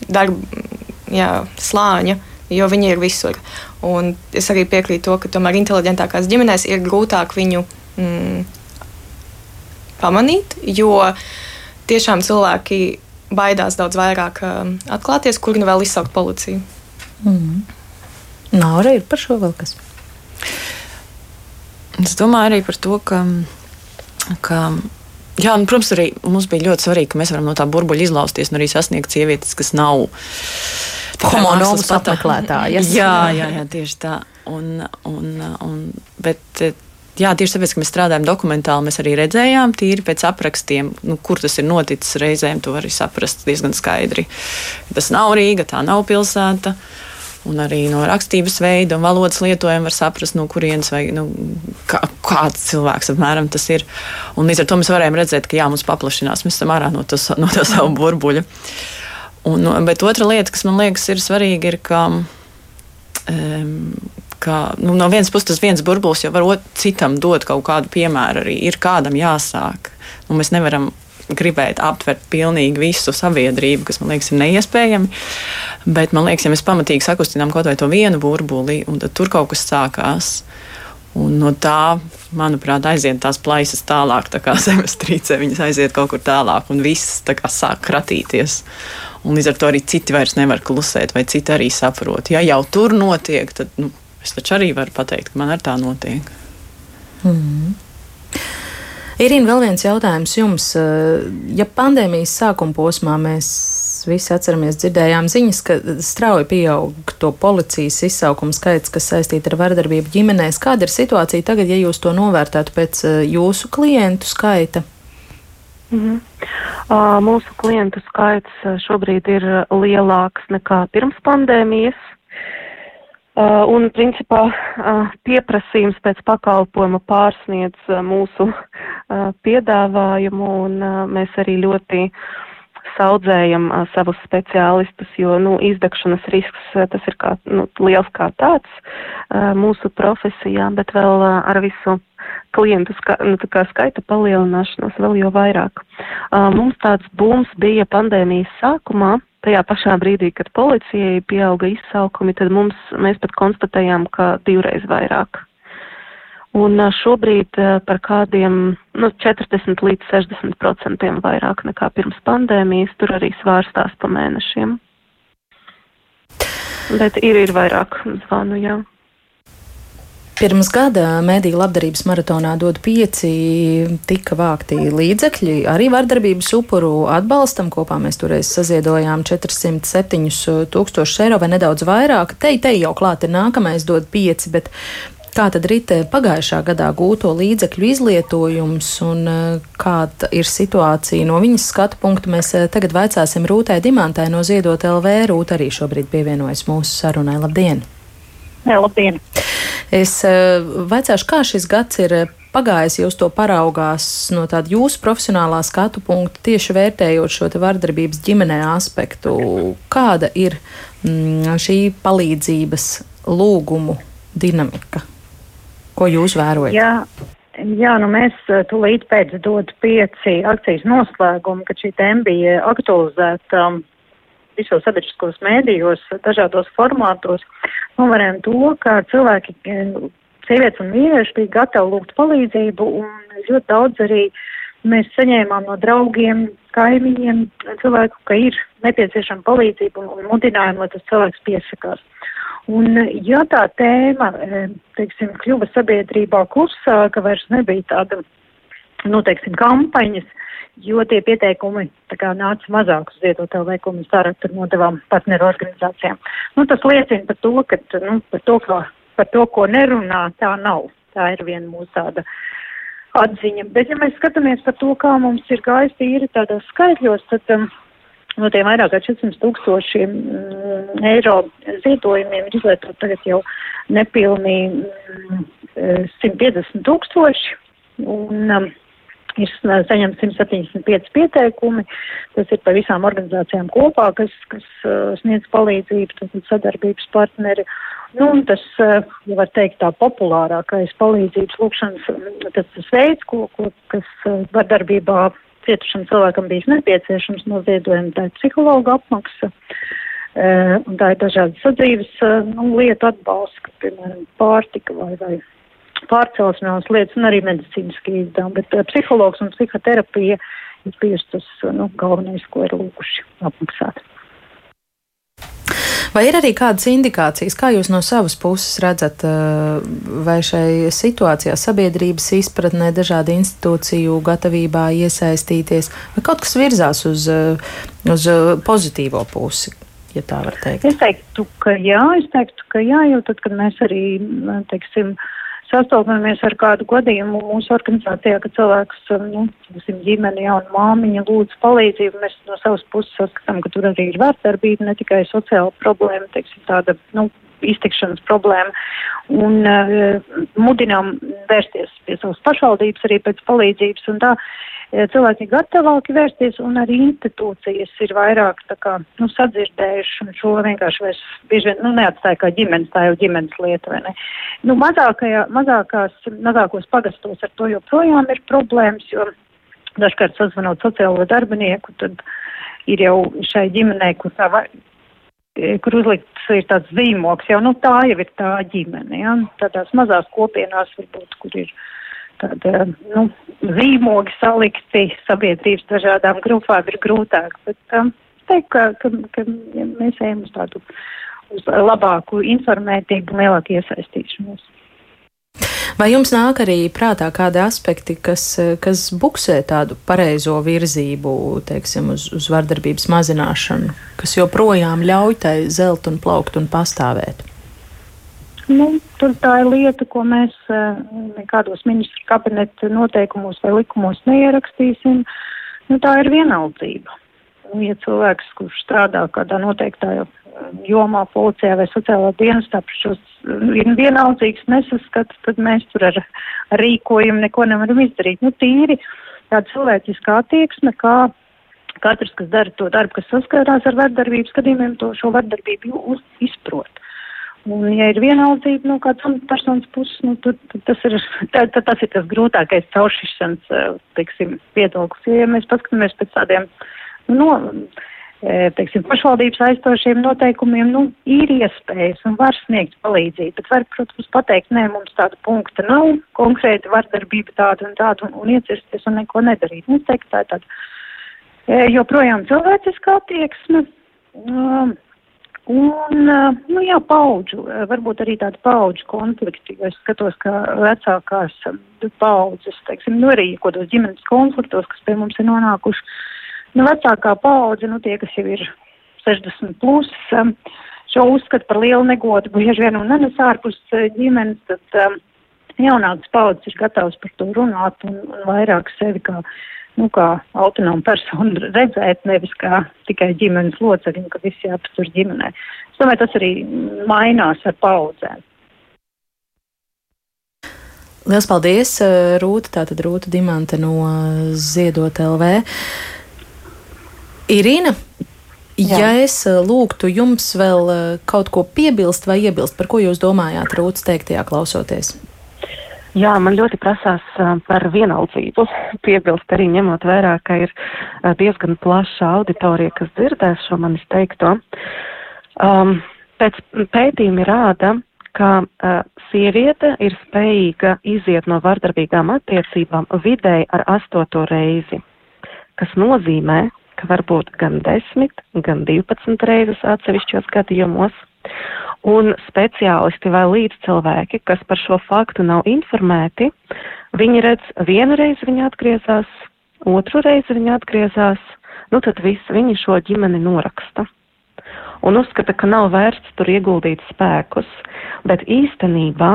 darba jā, slāņa jo viņi ir visur. Un es arī piekrītu to, ka tomēr inteliģentākās ģimenēs ir grūtāk viņu mm, pamanīt, jo tiešām cilvēki baidās daudz vairāk um, atklāties, kur nu vēl izsaukt policiju. Mm. Nav arī par šo vēl kas. Es domāju arī par to, ka, ka jā, un, protams, arī mums bija ļoti svarīgi, ka mēs varam no tā burbuļa izlausties un arī sasniegt sievietes, kas nav Homonovus apmeklētājas. jā, jā, jā, tieši tā. Un, un, un, bet, jā, tieši tāpēc, ka mēs strādājam dokumentāli, mēs arī redzējām, tīri pēc aprakstiem, nu, kur tas ir noticis. Reizēm to var arī saprast diezgan skaidri. Tas nav Rīga, tā nav pilsēta. Un arī no rakstības veida un valodas lietojuma var saprast, no kurienes vai nu, kā, kāds cilvēks apmēram tas ir. Un līdz ar to mēs varējām redzēt, ka jā, mums paplašinās, mēs esam ārā no, tas, no tā savu burbuļu. Un, bet otra lieta, kas man liekas ir svarīga, ir, ka um, ka nu, no vienas puses tas viens burbulis jau var citam dot kaut kādu piemēru. Arī ir kādam jāsāk. Nu, mēs nevaram gribēt aptvert pilnīgi visu sabiedrību, kas man liekas ir neiespējami. Bet man liekas, ja mēs pamatīgi sakustinām kaut vai to vienu burbuli, tad tur kaut kas sākās. Un no tā, manuprāt, aiziet tās plaisas tālāk, tā kā zemestrīce, viņas aiziet kaut kur tālāk, un viss tā kā sāk kratīties. Un līdz ar to arī citi vairs nevar klusēt, vai citi arī saprot. Ja jau tur notiek, tad nu, es taču arī varu pateikt, ka man ar tā notiek. Mm. Irīna, vēl viens jautājums jums. Ja pandēmijas sākuma posmā mēs visi atceramies, dzirdējām ziņas, ka strauji pieaug to policijas izsaukumu skaits, kas saistīta ar vardarbību ģimenēs. Kāda ir situācija tagad, ja jūs to novērtētu pēc jūsu klientu skaita? Mm -hmm. uh, mūsu klientu skaits šobrīd ir lielāks nekā pirms pandēmijas. Uh, un, principā, uh, pieprasījums pēc pakalpojuma pārsniedz uh, mūsu uh, piedāvājumu, un uh, mēs arī ļoti saudzējam uh, savus speciālistus, jo, nu, izdegšanas risks tas ir kā, nu, liels kā tāds uh, mūsu profesijā, bet vēl uh, ar visu klientu ska, nu, skaita palielināšanos vēl jau vairāk. Uh, mums tāds būms bija pandēmijas sākumā, tajā pašā brīdī, kad policijai pieauga izsaukumi, tad mums, mēs pat konstatējām, ka divreiz vairāk. Un šobrīd par kādiem nu, 40 līdz 60 procentiem vairāk nekā pirms pandēmijas, tur arī svārstās pa mēnešiem. Bet ir, ir vairāk zvanu, jā. Pirms gada Mēdīļu labdarības maratonā dod pieci tika vākti līdzekļi arī vardarbības upuru atbalstam. Kopā mēs toreiz saziedojām 407 tūkstošus eiro vai nedaudz vairāk. Te, te jau klāt ir nākamais dod pieci, bet kā tad ritē pagājušā gadā gūto līdzekļu izlietojums un eh, kāda ir situācija no viņas skatu punkta. Mēs eh, tagad vaicāsim Rūtai Dimantai no Ziedot LV. Rūta arī šobrīd pievienojas mūsu sarunai. Labdien! Jā, labdien! Es eh, vaicāšu, kā šis gads ir pagājis, jūs to paraugās no tāda jūsu profesionālā skatu punkta, tieši vērtējot šo vardarbības ģimenē aspektu. Kāda ir mm, šī palīdzības lūgumu dinamika? Ko jūs vērojat? Jā. Jā, nu mēs eh, tūlīt pēc dod pieci akcijas noslēgumu, kad šī tēma bija aktualizēta um, visos sabiedriskos mēdījos, dažādos formātos, novērējam to, ka cilvēki, sievietes un vīrieši bija gatavi lūgt palīdzību un ļoti daudz arī mēs saņēmām no draugiem, kaimiņiem cilvēku, ka ir nepieciešama palīdzība un, un mudinājumu, lai tas cilvēks piesakās. Un, ja tā tēma, teiksim, kļuva sabiedrībā klusāka, vairs nebija tāda, nu, teiksim, kampaņas, jo tie pieteikumi kā, nāca mazāk uz vieto veikumu sarakstu ar nodevām partneru organizācijām. Nu, tas liecina par to, ka nu, par to, ka, par to, ko nerunā, tā nav. Tā ir viena mūsu tāda atziņa. Bet, ja mēs skatāmies par to, kā mums ir gājis tīri tādos skaitļos, tad um, no tiem vairāk kā 400 tūkstošiem eiro ziedojumiem ir izlietot tagad jau nepilnī mm, 150 tūkstoši. Un, um, ir saņemts 175 pieteikumi. Tas ir par visām organizācijām kopā, kas, kas uh, sniedz palīdzību, tad sadarbības partneri. Nu, un tas, ja var teikt, tā populārākais palīdzības lūkšanas, tas, tas veids, ko, ko, kas vardarbībā cietušam cilvēkam bijis nepieciešams no ziedojuma, tā ir psihologa apmaksa. Uh, un tā ir dažādas sadzīves uh, nu, lietu atbalsts, kā piemēram pārtika vai, vai pārcelšanās lietas un arī medicīniskie izdevumi, bet uh, psihologs un psihoterapija ir bijusi tas nu, galvenais, ko ir lūguši apmaksāt. Vai ir arī kādas indikācijas, kā jūs no savas puses redzat, vai šai situācijā sabiedrības izpratnē, dažādu institūciju gatavībā iesaistīties, vai kaut kas virzās uz, uz pozitīvo pusi, ja tā var teikt? Es teiktu, ka jā, es teiktu, ka jā, jo tad, kad mēs arī, teiksim, sastopamies ar kādu gadījumu mūsu organizācijā, ka cilvēks, nu, teiksim, ģimene, jauna māmiņa lūdz palīdzību, mēs no savas puses saskatām, ka tur arī ir vērtarbība, ne tikai sociāla problēma, teiksim, tāda, nu, iztikšanas problēma. Un uh, mudinām vērsties pie savas pašvaldības arī pēc palīdzības. Un tā uh, cilvēki ir gatavāki vērsties un arī institūcijas ir vairāk kā, nu, sadzirdējuši un šo vienkārši vairs bieži vien, nu, neatstāja kā ģimenes, tā jau ģimenes lieta? Nu, mazākajā, mazākās, mazākos pagastos ar to joprojām ir problēmas, jo dažkārt sazvanot sociālo darbinieku, tad ir jau šai ģimenei, kur tā E, kur uzlikts ir tāds zīmoks, jau nu, tā jau ir tā ģimene. Ja? Tādās mazās kopienās varbūt, kur ir tāda, nu, zīmogi salikti sabiedrības dažādām grupām, ir grūtāk. Bet um, teikt, ka, ka, ka ja mēs ejam uz tādu uz labāku informētību, lielāku iesaistīšanos. Vai jums nāk arī prātā kādi aspekti, kas, kas buksē tādu pareizo virzību, teiksim, uz, uz vardarbības mazināšanu, kas joprojām ļauj tai zelt un plaukt un pastāvēt? Nu, tur tā ir lieta, ko mēs eh, nekādos ministru kabineta noteikumos vai likumos neierakstīsim. Nu, tā ir vienaldzība. Nu, ja cilvēks, kurš strādā kādā noteiktā jomā, policijā vai sociālā dienestā šos ir vienaldzīgs nesaskats, tad mēs tur ar, rīkojumu neko nevaram izdarīt. Nu, tīri tāda cilvēciskā attieksme, kā katrs, kas dara to darbu, kas saskarās ar vardarbības gadījumiem, to šo vardarbību izprot. Un, ja ir vienaldzība no nu, kādas personas puses, nu, tad, tad tas, ir, tad, tad tas ir tas grūtākais cauršišanas, teiksim, viedoklis. Ja mēs paskatāmies pēc tādiem, nu, no, E, teiksim, pašvaldības aizstošiem noteikumiem, nu, ir iespējas un var sniegt palīdzību, bet var, protams, pateikt, nē, mums tāda punkta nav, konkrēti vardarbība tāda un tāda un, un iecirsties un neko nedarīt. Nu, es teiktu, tā ir tāda e, joprojām cilvēciska attieksme. Um, un, nu jā, paudžu, varbūt arī tāda paudžu konflikti, jo es skatos, ka vecākās paudzes, teiksim, nu arī kodos ģimenes konfliktos, kas pie mums ir nonākuši, Nu, vecākā paudze, nu, tie, kas jau ir 60 plus, šo uzskatu par lielu negodu. Bieži vien un nenes ārpus ģimenes, tad jaunākas paudzes ir gatavas par to runāt un, un vairāk sevi kā, nu, kā autonomu personu redzēt, nevis kā tikai ģimenes locekļu, ka visi jāapstur ģimenē. Es domāju, tas arī mainās ar paudzēm. Lielas paldies, uh, Rūta, tātad Rūta Dimante no Ziedot LV. Irīna, Jā. Ja es eh, lūgtu jums vēl eh, kaut ko piebilst vai iebilst, par ko jūs domājāt, Rūtas teiktajā klausoties? Jā, man ļoti prasās par vienaldzību piebilst arī ņemot vērā, ka ir diezgan plaša auditorija, kas dzirdēs šo manis teikto. Um, pēc pētījumi rāda, ka uh, sieviete ir spējīga iziet no vardarbīgām attiecībām vidēji ar astoto reizi, kas nozīmē, ka var būt gan 10, gan 12 reizes atsevišķos gadījumos. Un speciālisti vai līdzcilvēki, kas par šo faktu nav informēti, viņi redz, vienu reizi viņi atgriezās, otru reizi viņi atgriezās, nu tad viss viņi šo ģimeni noraksta un uzskata, ka nav vērts tur ieguldīt spēkus. Bet īstenībā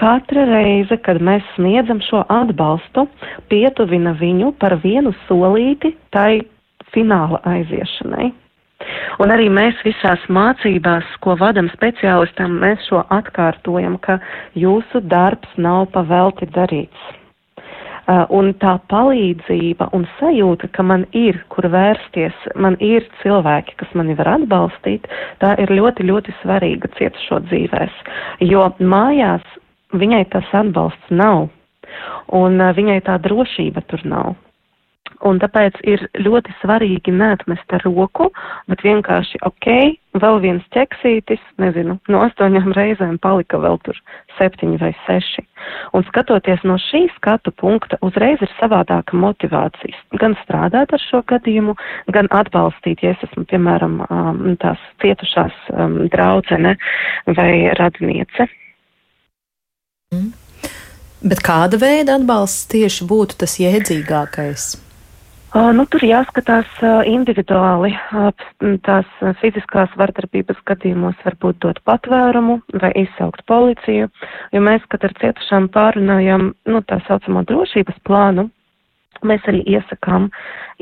katra reize, kad mēs sniedzam šo atbalstu, pietuvina viņu par vienu solīti tai fināla aiziešanai. Un arī mēs visās mācībās, ko vadam speciālistam, mēs šo atkārtojam, ka jūsu darbs nav pavelti darīts. Uh, un tā palīdzība un sajūta, ka man ir, kur vērsties, man ir cilvēki, kas mani var atbalstīt, tā ir ļoti, ļoti svarīga cietušo dzīvēs. Jo mājās viņai tas atbalsts nav, un uh, viņai tā drošība tur nav. Un tāpēc ir ļoti svarīgi neatmest ar roku, bet vienkārši, ok, vēl viens ķeksītis, nezinu, no astoņām reizēm palika vēl tur septiņi vai seši. Un skatoties no šī skatu punkta, uzreiz ir savādāka motivācijas. Gan strādāt ar šo gadījumu, gan atbalstīt, ja es esmu, piemēram, um, tās cietušās um, draudzene vai radiniece. Mm. Bet kāda veida atbalsts tieši būtu tas jēdzīgākais? Nu, tur jāskatās individuāli. Tās fiziskās vardarbības gadījumos varbūt dot patvērumu vai izsaukt policiju, jo mēs, kad ar cietušām pārunājam nu, tā saucamo drošības plānu, Mēs arī iesakām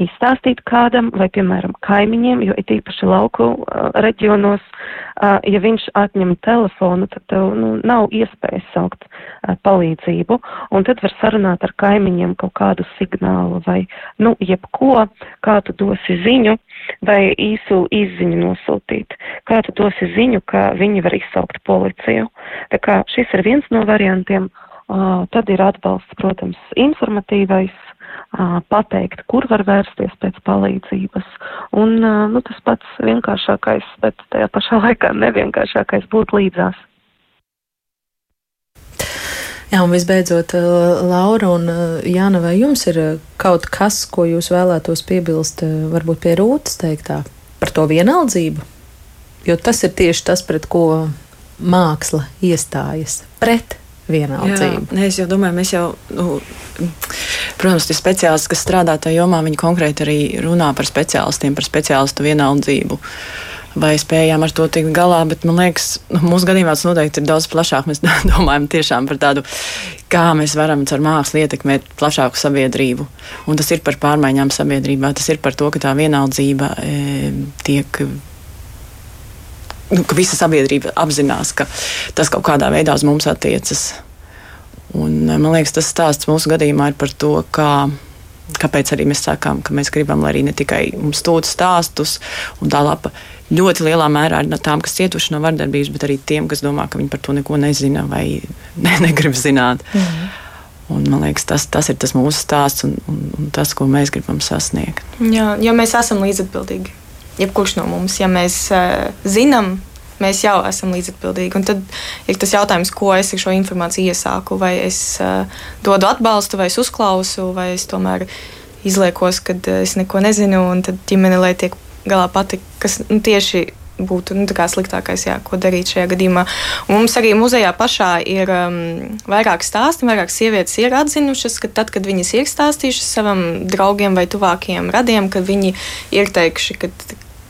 izstāstīt kādam vai, piemēram, kaimiņiem, jo it īpaši lauku uh, reģionos, uh, ja viņš atņem telefonu, tad tev nu, nav iespējas saukt uh, palīdzību, un tad var sarunāt ar kaimiņiem kaut kādu signālu vai, nu, jebko, kā tu dosi ziņu vai īsu izziņu nosūtīt, kā tu dosi ziņu, ka viņi var izsaukt policiju. Tā kā šis ir viens no variantiem. Tad ir atbalsts, protams, informatīvais, pateikt, kur var vērsties pēc palīdzības. Un nu, tas pats vienkāršākais, bet tajā pašā laikā nevienkāršākais būt līdzās. Jā, un visbeidzot, Laura un Jāna, vai jums ir kaut kas, ko jūs vēlētos piebilst, varbūt pie Rūtas teiktā par to vienaldzību? Jo tas ir tieši tas, pret ko māksla iestājas pret vienaldzību. Jā, es jau domāju, mēs jau, nu, protams, tie speciālisti, kas strādā tajā jomā, viņi konkrēti arī runā par speciālistiem, par speciālistu vienaldzību. Vai spējām ar to tikt galā, bet man liekas, nu, mūsu gadījumā tas noteikti ir daudz plašāk. Mēs domājam tiešām par tādu, kā mēs varam ar mākslu ietekmēt plašāku sabiedrību. Un tas ir par pārmaiņām sabiedrībā, tas ir par to, ka tā vienaldzība e, tiek nu, ka visa sabiedrība apzinās, ka tas kaut kādā veidā uz mums attiecas. Un, eh, man liekas, tas stāsts mūsu gadījumā ir par to, kā, kāpēc arī mēs sakām, ka mēs gribam, lai arī ne tikai mums tūta stāstus, un tā lapa ļoti lielā mērā ir no tām, kas cietuši no vardarbības, bet arī tiem, kas domā, ka viņi par to neko nezina vai ne, negrib zināt. Mm. Un, man liekas, tas, tas ir tas mūsu stāsts un, un, un tas, ko mēs gribam sasniegt. Jā, jo mēs esam līdzatbildīgi jebkurš no mums, ja mēs uh, zinām, mēs jau esam līdzatbildīgi. Un tad ir tas jautājums, ko es ar šo informāciju iesāku. Vai es uh, dodu atbalstu, vai es uzklausu, vai es tomēr izliekos, ka uh, es neko nezinu, un tad ģimene lai tiek galā pati, kas nu, tieši būtu nu, sliktākais, jā, ko darīt šajā gadījumā. Un mums arī muzejā pašā ir um, vairāk stāstu, vairāk sievietes ir atzinušas, ka tad, kad viņas ir stāstījušas savam draugiem vai tuvākajiem radiem, kad viņi ir teikuši, ka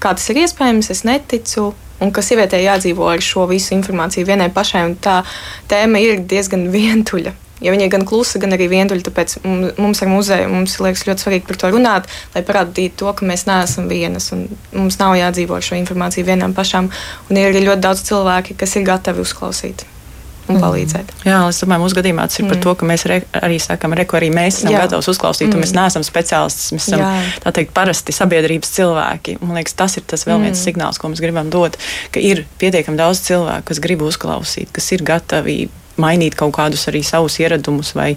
kā tas ir iespējams, es neticu. Un ka sievietei jādzīvo ar šo visu informāciju vienai pašai, tā tēma ir diezgan vientuļa. Ja viņa ir gan klusa, gan arī vientuļa, tāpēc mums ar muzeju mums liekas ļoti svarīgi par to runāt, lai parādītu to, ka mēs neesam vienas un mums nav jādzīvo ar šo informāciju vienām pašām. Un ir ļoti daudz cilvēki, kas ir gatavi uzklausīt un mm. palīdzēt. Jā, es domāju, mūsu gadījumā tas ir mm. par to, ka mēs re, arī sakām, ka arī mēs esam Jā. gatavi uzklausīt, mm. un mēs mm. neesam speciālisti. Mēs esam Jā. tā teikt, parasti sabiedrības cilvēki. Man liekas, tas ir tas vēl viens mm. signāls, ko mēs gribam dot, ka ir pietiekami daudz cilvēku, kas grib uzklausīt, kas ir gatavi mainīt kaut kādus arī savus ieradumus vai,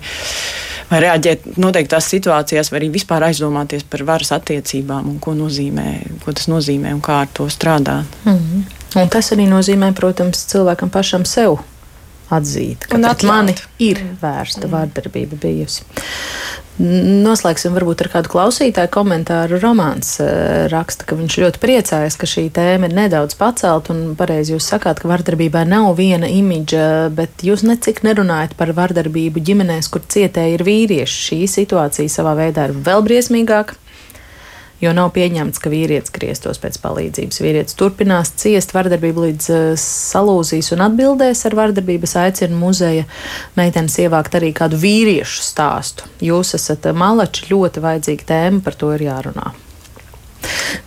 vai reaģēt noteiktās situācijās, vai arī vispār aizdomāties par varas attiecībām un ko, nozīmē, ko tas nozīmē un kā ar to strādāt. Mm -hmm. Un tas arī nozīmē, protams, cilvēkam pašam sev atzīt, ka pret mani ir vērsta mm. vārdarbība bijusi. Noslēgsim varbūt ar kādu klausītāju komentāru. Romāns eh, raksta, ka viņš ļoti priecājas, ka šī tēma ir nedaudz pacelt, un pareizi jūs sakāt, ka vardarbībai nav viena imidža, bet jūs necik nerunājat par vardarbību ģimenēs, kur cietēji ir vīrieši. Šī situācija savā veidā ir vēl briesmīgāka jo nav pieņemts, ka vīrietis grieztos pēc palīdzības. Vīrietis turpinās ciest vardarbību līdz uh, salūzīs un atbildēs ar vardarbības aicinu muzeja meitenes ievākt arī kādu vīriešu stāstu. Jūs esat uh, malači, ļoti vajadzīga tēma, par to ir jārunā.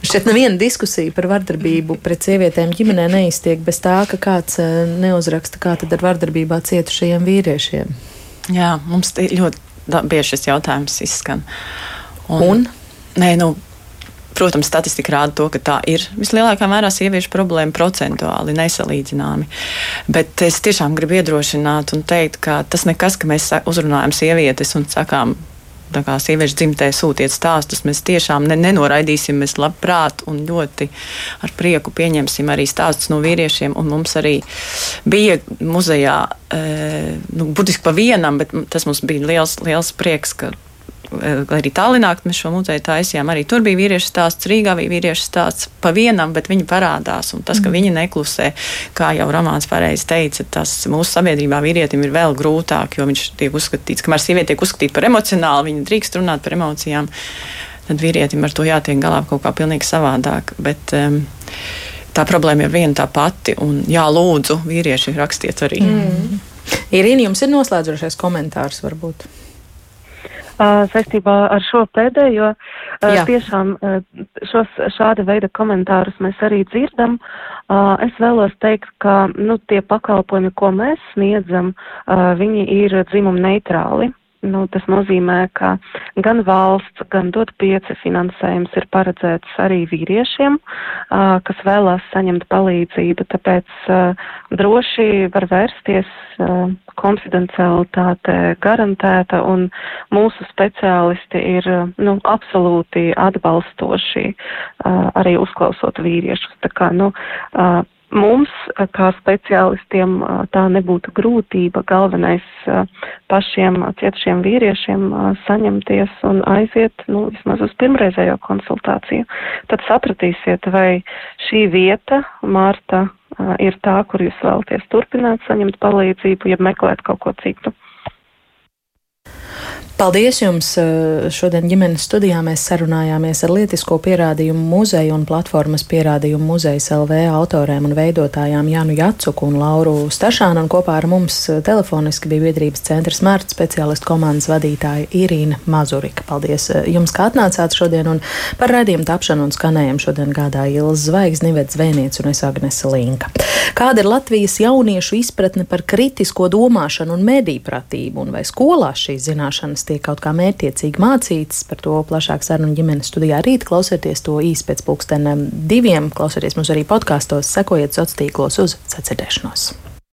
Šeit neviena diskusija par vardarbību pret sievietēm ģimenē neiztiek bez tā, ka kāds uh, neuzraksta, kā tad ar vardarbībā cietušajiem vīriešiem. Jā, mums ļoti bieži šis jautājums izskan. Un? un? Nē, nu, Protams, statistika rāda to, ka tā ir vislielākā mērā sieviešu problēma procentuāli nesalīdzināmi. Bet es tiešām gribu iedrošināt un teikt, ka tas nekas, ka mēs uzrunājam sievietes un sakām, tā kā sieviešu dzimtē sūtiet stāstus, mēs tiešām ne, nenoraidīsim. Mēs labprāt un ļoti ar prieku pieņemsim arī stāstus no vīriešiem. Un mums arī bija muzejā, e, nu, būtiski pa vienam, bet tas mums bija liels, liels prieks, ka Eh, arī Tallinā mēs šo muzeju taisījām. Arī tur bija vīriešu stāsts, Rīgā bija vīriešu stāsts pa vienam, bet viņi parādās. Un tas, ka mm. viņi neklusē, kā jau Romāns pareizi teica, tas mūsu sabiedrībā vīrietim ir vēl grūtāk, jo viņš tiek uzskatīts, kamēr sieviete tiek uzskatīta par emocionālu, viņa drīkst runāt par emocijām. tad vīrietim ar to jātiek galā kaut kā pilnīgi savādāk. Bet, um, tā problēma ir viena tā pati. Un, jā, lūdzu, vīrieši rakstiet arī. Mm. Irīna, jums ir noslēdzošais komentārs varbūt? Saistībā ar šo pēdējo. Jā. Tiešām šos šāda veida komentārus mēs arī dzirdam. Es vēlos teikt, ka nu, tie pakalpojumi, ko mēs sniedzam, viņi ir dzimuma neitrāli. Nu, tas nozīmē, ka gan valsts, gan dot pieci finansējums ir paredzēts arī vīriešiem, uh, kas vēlās saņemt palīdzību, tāpēc uh, droši var vērsties, uh, konfidencialitāte garantēta un mūsu speciālisti ir nu, absolūti atbalstoši arī uzklausot vīriešus. Tā kā, nu, Mums, kā speciālistiem, tā nebūtu grūtība. Galvenais pašiem cietušiem vīriešiem saņemties un aiziet nu, vismaz uz pirmreizējo konsultāciju. Tad sapratīsiet, vai šī vieta, Mārta, ir tā, kur jūs vēlaties turpināt saņemt palīdzību, ja meklēt kaut ko citu. Paldies jums! Eh, šodien ģimenes studijā mēs sarunājāmies ar Lietisko pierādījumu muzeju un platformas pierādījumu muzejas LV autoriem un veidotājām Jānu Jacuku un Lauru Stašānu, un kopā ar mums eh, telefoniski bija biedrības centra smārta speciālistu komandas vadītāja Irīna Mazurika. Paldies eh, jums, ka atnācāt šodien, un par redzējumu tapšanu un skanējumu šodien gādāja Ilza Zvaigznes, Nivets Zvēniec un es Agnese Linka. Kāda ir Latvijas jauniešu izpratne par kritisko domāšanu un medīpratību, un vai skolās šīs zināšanas tiek kaut kā mērķiecīgi mācīts. Par to plašāk sarunu ģimenes studijā rīt. Klausieties to īsi pēc pulksteniem diviem. Klausieties mums arī podkāstos, sekojiet sociālos tīklos uz sacirdēšanos.